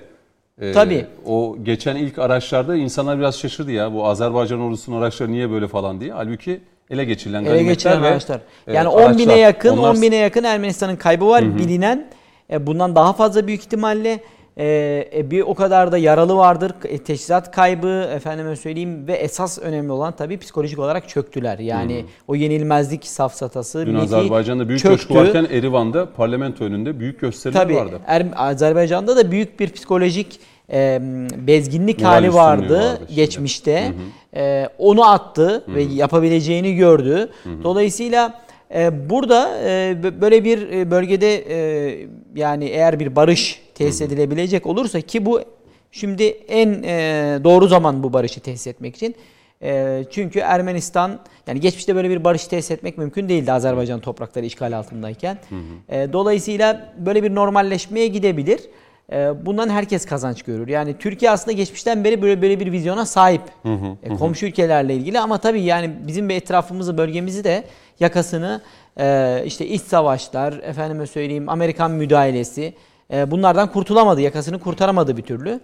e, Tabii. o geçen ilk araçlarda insanlar biraz şaşırdı ya bu Azerbaycan ordusunun araçları niye böyle falan diye. Halbuki ele geçirilen Ele geçiren ve araçlar. e, Yani 10 bine yakın, onlar 10 bine yakın Ermenistan'ın kaybı var bilinen. E, bundan daha fazla büyük ihtimalle e, e, bir o kadar da yaralı vardır. E, teçhizat kaybı efendime söyleyeyim ve esas önemli olan tabii psikolojik olarak çöktüler. Yani o yenilmezlik safsatası Dün Azerbaycan'da büyük çöktü. coşku varken Erivan'da parlamento önünde büyük gösteriler Tabii vardı. Er- Azerbaycan'da da büyük bir psikolojik e, bezginlik Moral hali vardı şimdi. geçmişte. e, onu attı ve yapabileceğini gördü. Dolayısıyla e, burada e, bö- böyle bir e, bölgede e, yani eğer bir barış tesis edilebilecek olursa ki bu şimdi en e, doğru zaman bu barışı tesis etmek için. E, çünkü Ermenistan yani geçmişte böyle bir barış tesis etmek mümkün değildi Azerbaycan toprakları işgal altındayken. E, dolayısıyla böyle bir normalleşmeye gidebilir. E, bundan herkes kazanç görür. Yani Türkiye aslında geçmişten beri böyle böyle bir vizyona sahip. E, komşu ülkelerle ilgili ama tabii yani bizim bir etrafımızı, bölgemizi de yakasını e, işte iç savaşlar, efendime söyleyeyim Amerikan müdahalesi e, bunlardan kurtulamadı, yakasını kurtaramadı bir türlü.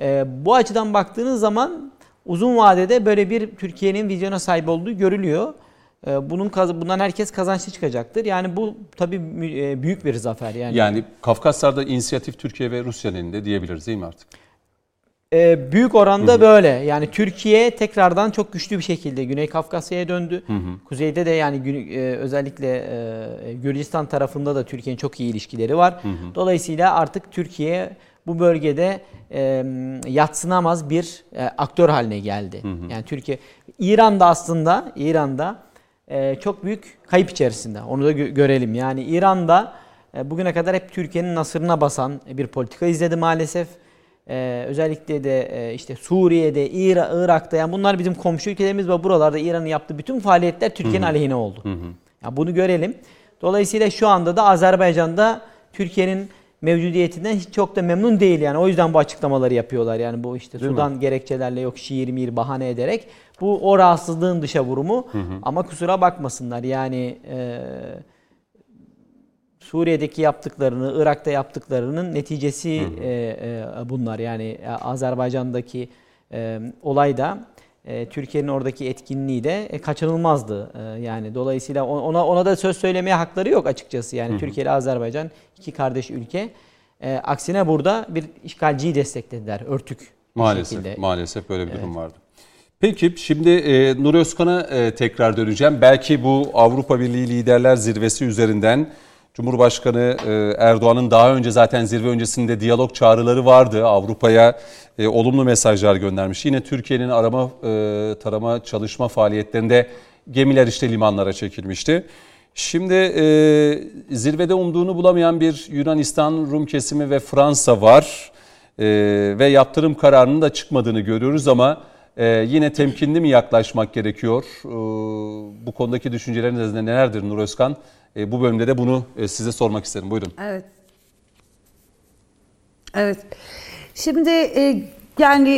E, bu açıdan baktığınız zaman uzun vadede böyle bir Türkiye'nin vizyona sahip olduğu görülüyor. E, bunun bundan herkes kazançlı çıkacaktır. Yani bu tabii e, büyük bir zafer yani. Yani Kafkaslar'da inisiyatif Türkiye ve Rusya'nın elinde diyebiliriz değil mi artık? E, büyük oranda böyle. Yani Türkiye tekrardan çok güçlü bir şekilde Güney Kafkasya'ya döndü. Kuzeyde de yani e, özellikle e, Gürcistan tarafında da Türkiye'nin çok iyi ilişkileri var. Dolayısıyla artık Türkiye bu bölgede e, yatsınamaz bir e, aktör haline geldi. Yani Türkiye İran'da aslında İran'da e, çok büyük kayıp içerisinde. Onu da gö- görelim. Yani İran'da e, bugüne kadar hep Türkiye'nin nasırına basan bir politika izledi maalesef. Ee, özellikle de e, işte Suriye'de, İra, Irak'ta yani bunlar bizim komşu ülkelerimiz ve buralarda İran'ın yaptığı bütün faaliyetler Türkiye'nin aleyhine oldu. Ya bunu görelim. Dolayısıyla şu anda da Azerbaycan'da Türkiye'nin mevcudiyetinden hiç çok da memnun değil yani. O yüzden bu açıklamaları yapıyorlar. Yani bu işte Sudan gerekçelerle yok şiir mir bahane ederek bu o rahatsızlığın dışa vurumu. Ama kusura bakmasınlar yani e, Suriye'deki yaptıklarını, Irak'ta yaptıklarının neticesi e, e, bunlar. Yani e, Azerbaycan'daki e, olay da e, Türkiye'nin oradaki etkinliği de e, kaçınılmazdı. E, yani dolayısıyla ona ona da söz söylemeye hakları yok açıkçası. Yani Türkiye ile Azerbaycan iki kardeş ülke. E, aksine burada bir işgalciyi desteklediler örtük Maalesef, şekilde. maalesef böyle bir durum vardı. Peki şimdi e, Nur Özkan'a e, tekrar döneceğim. Belki bu Avrupa Birliği Liderler Zirvesi üzerinden Cumhurbaşkanı e, Erdoğan'ın daha önce zaten zirve öncesinde diyalog çağrıları vardı. Avrupa'ya e, olumlu mesajlar göndermiş. Yine Türkiye'nin arama, e, tarama, çalışma faaliyetlerinde gemiler işte limanlara çekilmişti. Şimdi zirvede umduğunu bulamayan bir Yunanistan, Rum kesimi ve Fransa var. Ve yaptırım kararının da çıkmadığını görüyoruz ama yine temkinli mi yaklaşmak gerekiyor? Bu konudaki düşünceleriniz nelerdir Nur Özkan? Ee, bu bölümde de bunu e, size sormak isterim. Buyurun. Evet. Evet. Şimdi e, yani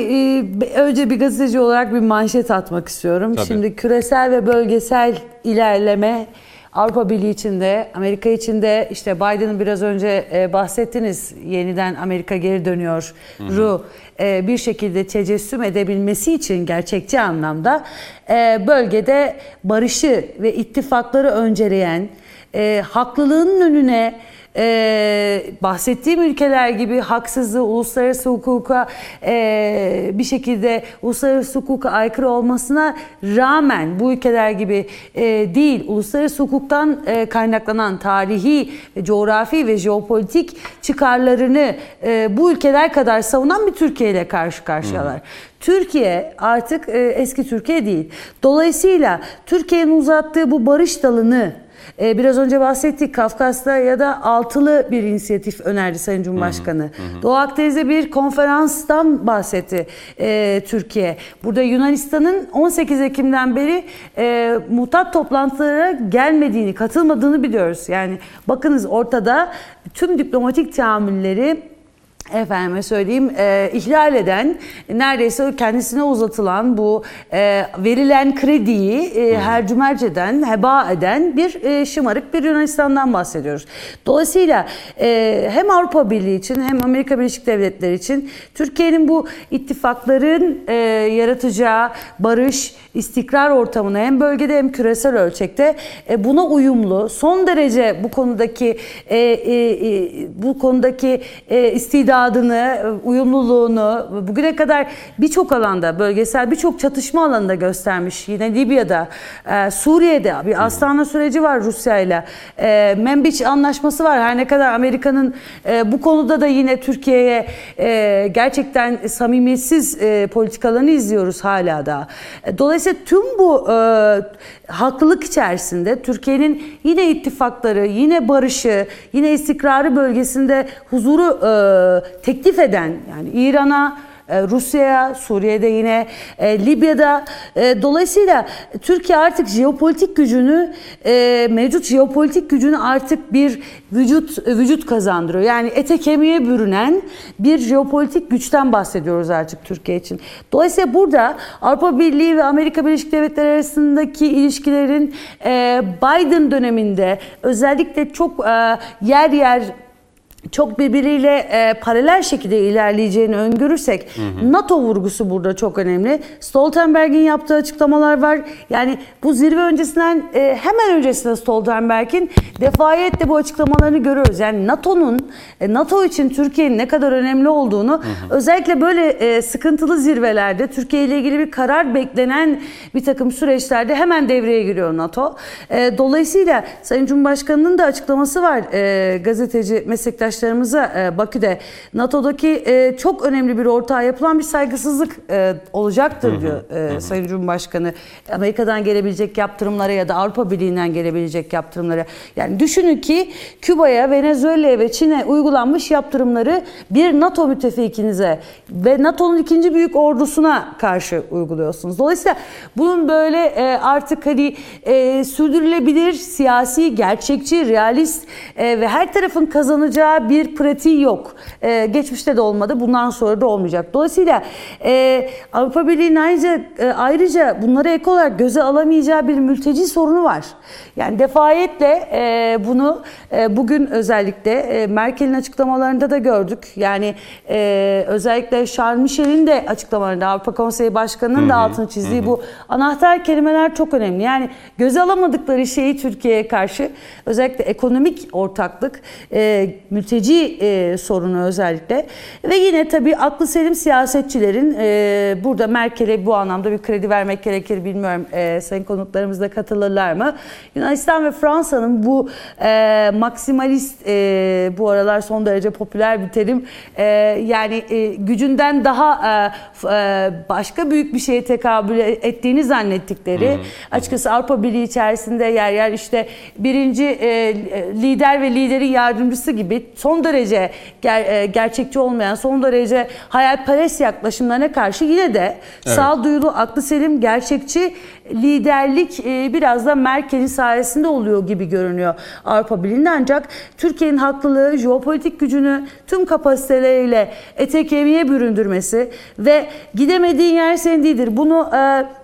e, önce bir gazeteci olarak bir manşet atmak istiyorum. Tabii. Şimdi küresel ve bölgesel ilerleme Avrupa Birliği içinde, Amerika içinde işte Biden'ın biraz önce e, bahsettiniz yeniden Amerika geri dönüyor ru e, bir şekilde tecessüm edebilmesi için gerçekçi anlamda e, bölgede barışı ve ittifakları önceleyen e, haklılığın önüne e, bahsettiğim ülkeler gibi haksızlığı uluslararası hukuka e, bir şekilde uluslararası hukuka aykırı olmasına rağmen bu ülkeler gibi e, değil uluslararası hukuktan e, kaynaklanan tarihi, ve coğrafi ve jeopolitik çıkarlarını e, bu ülkeler kadar savunan bir Türkiye ile karşı karşıyalar. Türkiye artık e, eski Türkiye değil. Dolayısıyla Türkiye'nin uzattığı bu barış dalını ee, biraz önce bahsettik Kafkas'ta ya da altılı bir inisiyatif önerdi Sayın Cumhurbaşkanı. Doğu Akdeniz'de bir konferanstan bahsetti e, Türkiye. Burada Yunanistan'ın 18 Ekim'den beri e, mutat toplantılara gelmediğini, katılmadığını biliyoruz. Yani bakınız ortada tüm diplomatik tahammülleri efendime söyleyeyim e, ihlal eden neredeyse kendisine uzatılan bu e, verilen krediyi e, hercümerceden heba eden bir e, şımarık bir Yunanistan'dan bahsediyoruz. Dolayısıyla e, hem Avrupa Birliği için hem Amerika Birleşik Devletleri için Türkiye'nin bu ittifakların e, yaratacağı barış, istikrar ortamını hem bölgede hem küresel ölçekte e, buna uyumlu, son derece bu konudaki e, e, e, bu konudaki e, istidadlı istidadını, uyumluluğunu bugüne kadar birçok alanda, bölgesel birçok çatışma alanında göstermiş. Yine Libya'da, e, Suriye'de bir Astana süreci var Rusya ile. E, Membiç anlaşması var. Her ne kadar Amerika'nın e, bu konuda da yine Türkiye'ye e, gerçekten samimiyetsiz e, politikalarını izliyoruz hala da. E, Dolayısıyla tüm bu e, haklılık içerisinde Türkiye'nin yine ittifakları, yine barışı, yine istikrarı bölgesinde huzuru e, teklif eden yani İran'a e, Rusya'ya, Suriye'de yine e, Libya'da. E, dolayısıyla Türkiye artık jeopolitik gücünü, mevcut jeopolitik gücünü artık bir vücut vücut kazandırıyor. Yani ete kemiğe bürünen bir jeopolitik güçten bahsediyoruz artık Türkiye için. Dolayısıyla burada Avrupa Birliği ve Amerika Birleşik Devletleri arasındaki ilişkilerin Biden döneminde özellikle çok yer yer çok birbiriyle e, paralel şekilde ilerleyeceğini öngörürsek NATO vurgusu burada çok önemli. Stoltenberg'in yaptığı açıklamalar var. Yani bu zirve öncesinden e, hemen öncesinde Stoltenberg'in defayetle bu açıklamalarını görüyoruz. Yani NATO'nun e, NATO için Türkiye'nin ne kadar önemli olduğunu özellikle böyle e, sıkıntılı zirvelerde Türkiye ile ilgili bir karar beklenen bir takım süreçlerde hemen devreye giriyor NATO. E, dolayısıyla Sayın Cumhurbaşkanı'nın da açıklaması var e, gazeteci meslektaşlarımıza e, Bakü'de NATO'daki e, çok önemli bir ortağa yapılan bir saygısızlık e, olacaktır diyor e, Sayın Cumhurbaşkanı. Amerika'dan gelebilecek yaptırımlara ya da Avrupa Birliği'nden gelebilecek yaptırımlara. Yani düşünün ki Küba'ya, Venezuela'ya ve Çin'e uygulanmış yaptırımları bir NATO müttefikinize ve NATO'nun ikinci büyük ordusuna karşı uyguluyorsunuz. Dolayısıyla bunun böyle artık hani sürdürülebilir, siyasi, gerçekçi, realist ve her tarafın kazanacağı bir pratiği yok. E, geçmişte de olmadı, bundan sonra da olmayacak. Dolayısıyla e, Avrupa Birliği'nin ayrıca, e, ayrıca bunlara ek olarak göze alamayacağı bir mülteci sorunu var. Yani defayetle e, bunu e, bugün özellikle e, Merkel'in açıklamalarında da gördük. Yani e, özellikle Charles Michel'in de açıklamalarında Avrupa Konseyi Başkanı'nın da altını çizdiği bu anahtar kelimeler çok önemli. Yani göze alamadıkları şeyi Türkiye'ye karşı özellikle ekonomik ortaklık, e, mülteci e, sorunu özellikle ve yine tabii aklı selim siyasetçilerin e, burada Merkel'e bu anlamda bir kredi vermek gerekir bilmiyorum e, sayın konuklarımız da katılırlar mı? Yunanistan ve Fransa'nın bu e, maksimalist e, bu aralar son derece popüler bir terim e, yani e, gücünden daha e, e, başka büyük bir şeye tekabül ettiğini zannettikleri açıkçası Avrupa Birliği içerisinde yer yer işte birinci e, lider ve liderin yardımcısı gibi son derece ger- e, gerçekçi olmayan son derece hayalperest yaklaşımlarına karşı yine de sağduyulu, aklı selim, gerçekçi liderlik e, biraz da Merkel'in sayesinde oluyor gibi görünüyor Avrupa Birliği'nde ancak Türkiye'nin haklılığı, jeopolitik gücünü tüm kapasiteleriyle ete kemiğe büründürmesi ve gidemediğin yer senin değildir. Bunu e,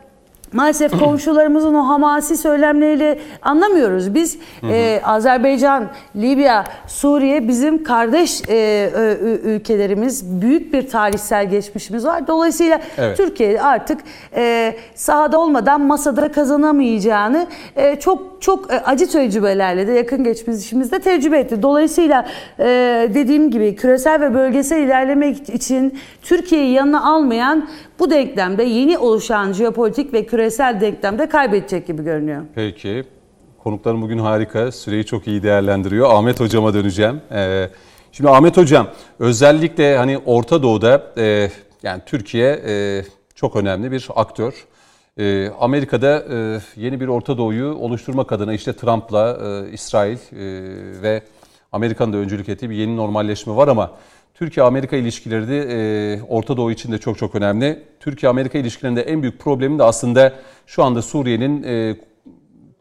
Maalesef komşularımızın o hamasi söylemleriyle anlamıyoruz. Biz e, Azerbaycan, Libya, Suriye bizim kardeş e, ö- ülkelerimiz. Büyük bir tarihsel geçmişimiz var. Dolayısıyla Evet. Türkiye artık e, sahada olmadan masada kazanamayacağını e, çok çok e, acı tecrübelerle de yakın geçmişimizde tecrübe etti. Dolayısıyla e, dediğim gibi küresel ve bölgesel ilerlemek için Türkiye'yi yanına almayan bu denklemde yeni oluşan jeopolitik ve küresel denklemde kaybedecek gibi görünüyor. Peki. Konuklarım bugün harika. Süreyi çok iyi değerlendiriyor. Ahmet Hocam'a döneceğim. Ee, şimdi Ahmet Hocam özellikle hani Orta Doğu'da e, yani Türkiye e, çok önemli bir aktör. E, Amerika'da e, yeni bir Orta Doğu'yu oluşturmak adına işte Trump'la e, İsrail e, ve Amerika'nın da öncülük ettiği bir yeni normalleşme var ama Türkiye-Amerika ilişkileri de e, Orta Doğu için de çok çok önemli. Türkiye-Amerika ilişkilerinde en büyük problemin de aslında şu anda Suriye'nin e,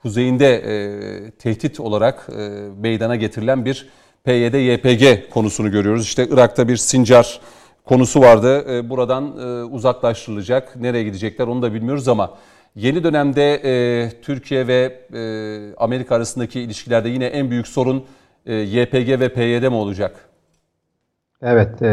kuzeyinde e, tehdit olarak e, meydana getirilen bir PYD-YPG konusunu görüyoruz. İşte Irak'ta bir Sincar konusu vardı. E, buradan e, uzaklaştırılacak. Nereye gidecekler onu da bilmiyoruz ama yeni dönemde e, Türkiye ve e, Amerika arasındaki ilişkilerde yine en büyük sorun e, YPG ve PYD mi olacak? Evet, e,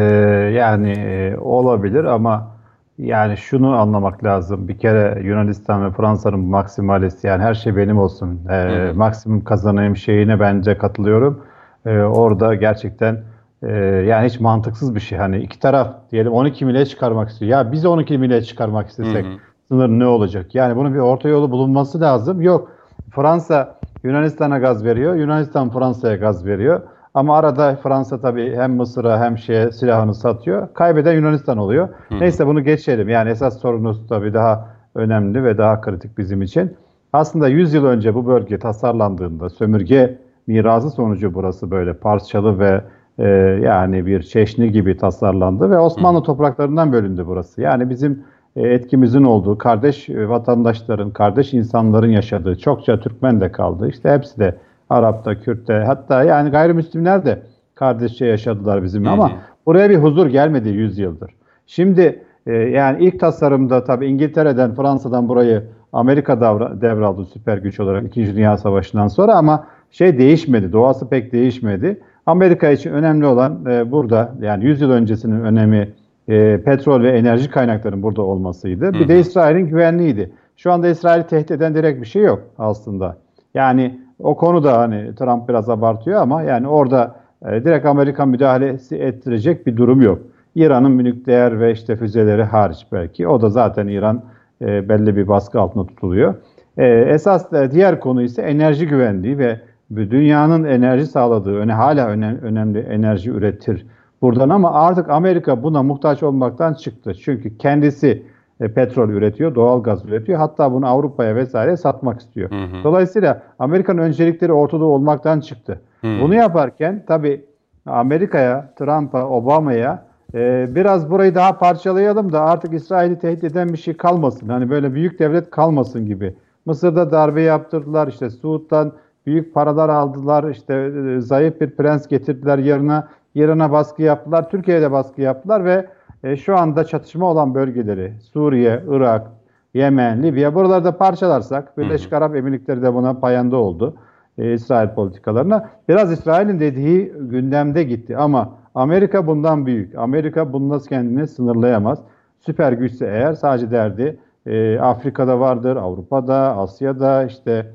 yani e, olabilir ama yani şunu anlamak lazım. Bir kere Yunanistan ve Fransa'nın maksimalist yani her şey benim olsun, e, maksimum kazanayım şeyine bence katılıyorum. E, orada gerçekten e, yani hiç mantıksız bir şey. Hani iki taraf diyelim 12 mile çıkarmak istiyor. Ya biz 12 mile çıkarmak istesek sınır ne olacak? Yani bunun bir orta yolu bulunması lazım. Yok. Fransa Yunanistan'a gaz veriyor. Yunanistan Fransa'ya gaz veriyor. Ama arada Fransa tabii hem Mısır'a hem şeye silahını satıyor. Kaybeden Yunanistan oluyor. Neyse bunu geçelim. Yani esas sorunuz tabii daha önemli ve daha kritik bizim için. Aslında 100 yıl önce bu bölge tasarlandığında sömürge mirası sonucu burası böyle parçalı ve e, yani bir çeşni gibi tasarlandı ve Osmanlı topraklarından bölündü burası. Yani bizim e, etkimizin olduğu kardeş e, vatandaşların, kardeş insanların yaşadığı çokça Türkmen de kaldı. İşte hepsi de Arap'ta, Kürt'te hatta yani gayrimüslimler de kardeşçe yaşadılar bizim ama buraya bir huzur gelmedi 100 yıldır. Şimdi e, yani ilk tasarımda tabii İngiltere'den, Fransa'dan burayı Amerika davra- devraldı süper güç olarak 2. Dünya Savaşı'ndan sonra ama şey değişmedi, doğası pek değişmedi. Amerika için önemli olan e, burada yani 100 yıl öncesinin önemi e, petrol ve enerji kaynaklarının burada olmasıydı. Bir de İsrail'in güvenliğiydi. Şu anda İsrail'i tehdit eden direkt bir şey yok aslında. Yani o konuda hani Trump biraz abartıyor ama yani orada e, direkt Amerikan müdahalesi ettirecek bir durum yok. İran'ın nükleer ve işte füzeleri hariç belki. O da zaten İran e, belli bir baskı altında tutuluyor. E, esas e, diğer konu ise enerji güvenliği ve dünyanın enerji sağladığı, öne hala önem, önemli enerji üretir buradan ama artık Amerika buna muhtaç olmaktan çıktı. Çünkü kendisi e, petrol üretiyor, doğal gaz üretiyor. Hatta bunu Avrupa'ya vesaire satmak istiyor. Dolayısıyla Amerika'nın öncelikleri ortada olmaktan çıktı. Bunu yaparken tabii Amerika'ya, Trump'a, Obama'ya e, biraz burayı daha parçalayalım da artık İsrail'i tehdit eden bir şey kalmasın. Hani böyle büyük devlet kalmasın gibi. Mısır'da darbe yaptırdılar, işte Suud'dan büyük paralar aldılar, işte e, zayıf bir prens getirdiler yerine, İran'a baskı yaptılar, Türkiye'de baskı yaptılar ve e, şu anda çatışma olan bölgeleri Suriye, Irak, Yemen, Libya buralarda parçalarsak Birleşik Arap Emirlikleri de buna payanda oldu. e, İsrail politikalarına. Biraz İsrail'in dediği gündemde gitti ama Amerika bundan büyük. Amerika bundan kendini sınırlayamaz. Süper güçse eğer sadece derdi e, Afrika'da vardır, Avrupa'da, Asya'da işte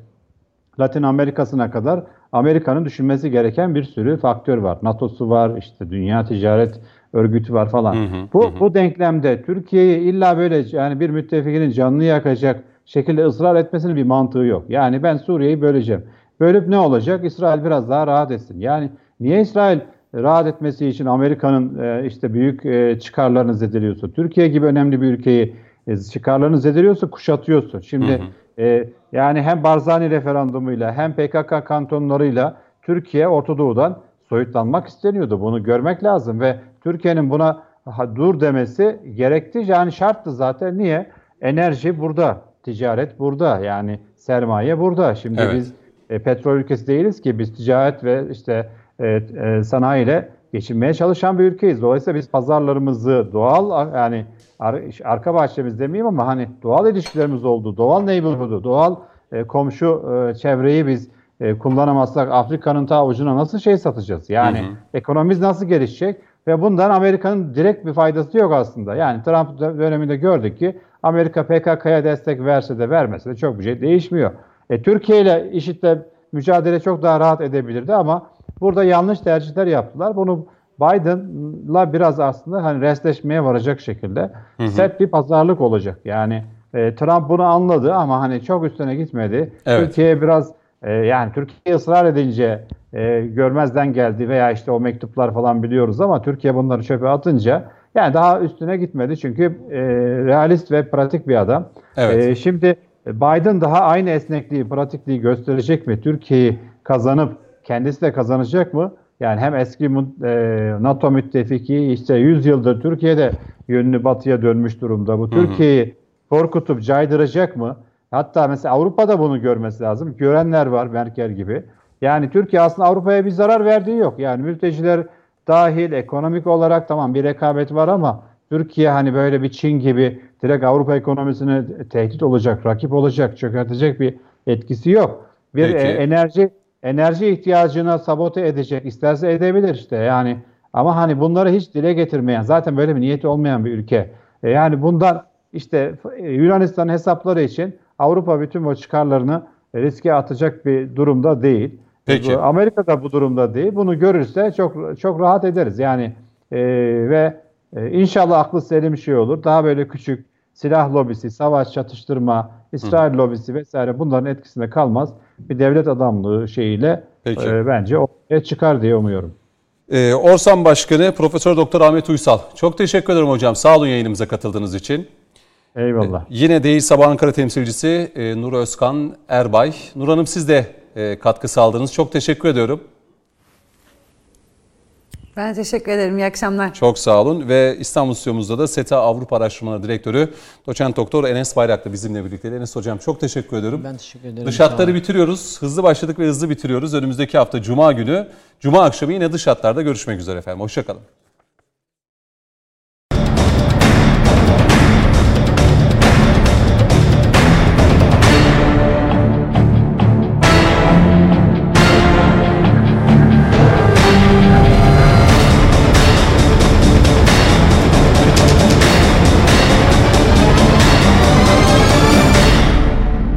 Latin Amerika'sına kadar Amerika'nın düşünmesi gereken bir sürü faktör var. NATO'su var, işte Dünya Ticaret Örgütü var falan. bu bu denklemde Türkiye'yi illa böyle yani bir müttefikinin canını yakacak şekilde ısrar etmesinin bir mantığı yok. Yani ben Suriye'yi böleceğim. Bölüp ne olacak? İsrail biraz daha rahat etsin. Yani niye İsrail rahat etmesi için Amerika'nın e, işte büyük e, çıkarlarını zedeliyorsa, Türkiye gibi önemli bir ülkeyi e, çıkarlarını zedeliyorsa kuşatıyorsun. Şimdi e, yani hem Barzani referandumuyla hem PKK kantonlarıyla Türkiye Orta Doğu'dan soyutlanmak isteniyordu. Bunu görmek lazım ve Türkiye'nin buna dur demesi gerekti. Yani şarttı zaten. Niye? Enerji burada, ticaret burada. Yani sermaye burada. Şimdi Evet. biz e, petrol ülkesi değiliz ki biz ticaret ve işte e, e, sanayiyle geçinmeye çalışan bir ülkeyiz. Dolayısıyla biz pazarlarımızı doğal yani ar- arka bahçemiz demeyeyim ama hani doğal ilişkilerimiz oldu, doğal neighborhood'u, doğal e, komşu e, çevreyi biz e, kullanamazsak Afrika'nın ta ucuna nasıl şey satacağız? Yani ekonomimiz nasıl gelişecek? Ve bundan Amerika'nın direkt bir faydası yok aslında. Yani Trump dö- döneminde gördük ki Amerika PKK'ya destek verse de vermese de çok bir şey değişmiyor. E, Türkiye ile IŞİD'le mücadele çok daha rahat edebilirdi ama burada yanlış tercihler yaptılar. Bunu Biden'la biraz aslında hani restleşmeye varacak şekilde sert bir pazarlık olacak. Yani e, Trump bunu anladı ama hani çok üstüne gitmedi. Evet. Türkiye biraz e, yani Türkiye ısrar edince e, görmezden geldi veya işte o mektuplar falan biliyoruz ama Türkiye bunları çöpe atınca yani daha üstüne gitmedi çünkü e, realist ve pratik bir adam. Evet. E, şimdi Biden daha aynı esnekliği, pratikliği gösterecek mi? Türkiye'yi kazanıp kendisi de kazanacak mı? Yani hem eski e, NATO müttefiki işte 100 yıldır Türkiye'de yönünü batıya dönmüş durumda. Bu Türkiye'yi korkutup caydıracak mı? Hatta mesela Avrupa'da bunu görmesi lazım. Görenler var Merkel gibi. Yani Türkiye aslında Avrupa'ya bir zarar verdiği yok. Yani mülteciler dahil ekonomik olarak tamam bir rekabet var ama Türkiye hani böyle bir Çin gibi direkt Avrupa ekonomisine tehdit olacak, rakip olacak, çökertecek bir etkisi yok. Bir Peki. e, enerji enerji ihtiyacına sabote edecek, isterse edebilir işte yani. Ama hani bunları hiç dile getirmeyen, zaten böyle bir niyeti olmayan bir ülke. E, yani bundan işte e, Yunanistan hesapları için Avrupa bütün o çıkarlarını riske atacak bir durumda değil. Peki. Bu- Amerika da bu durumda değil. Bunu görürse çok çok rahat ederiz. Yani e, ve e, inşallah aklı selim şey olur. Daha böyle küçük silah lobisi, savaş çatıştırma, İsrail lobisi vesaire bunların etkisinde kalmaz. Bir devlet adamlığı şeyiyle Peki. e, bence ortaya çıkar diye umuyorum. Ee, Orsan Başkanı Profesör Doktor Ahmet Uysal. Çok teşekkür ederim hocam. Sağ olun yayınımıza katıldığınız için. Eyvallah. Yine Değil Sabah Ankara temsilcisi e, Nur Özkan Erbay. Nur Hanım siz de e, katkı sağladınız. Çok teşekkür ediyorum. Ben teşekkür ederim. İyi akşamlar. Çok sağ olun ve İstanbul stüdyomuzda da SETA Avrupa Araştırmaları Direktörü Doçent Doktor Enes Bayraklı bizimle birlikte. Enes Hocam çok teşekkür ediyorum. Ben teşekkür ederim. Dış hatları bitiriyoruz. Hızlı başladık ve hızlı bitiriyoruz. Önümüzdeki hafta Cuma günü, Cuma akşamı yine dış hatlarda görüşmek üzere efendim. Hoşçakalın.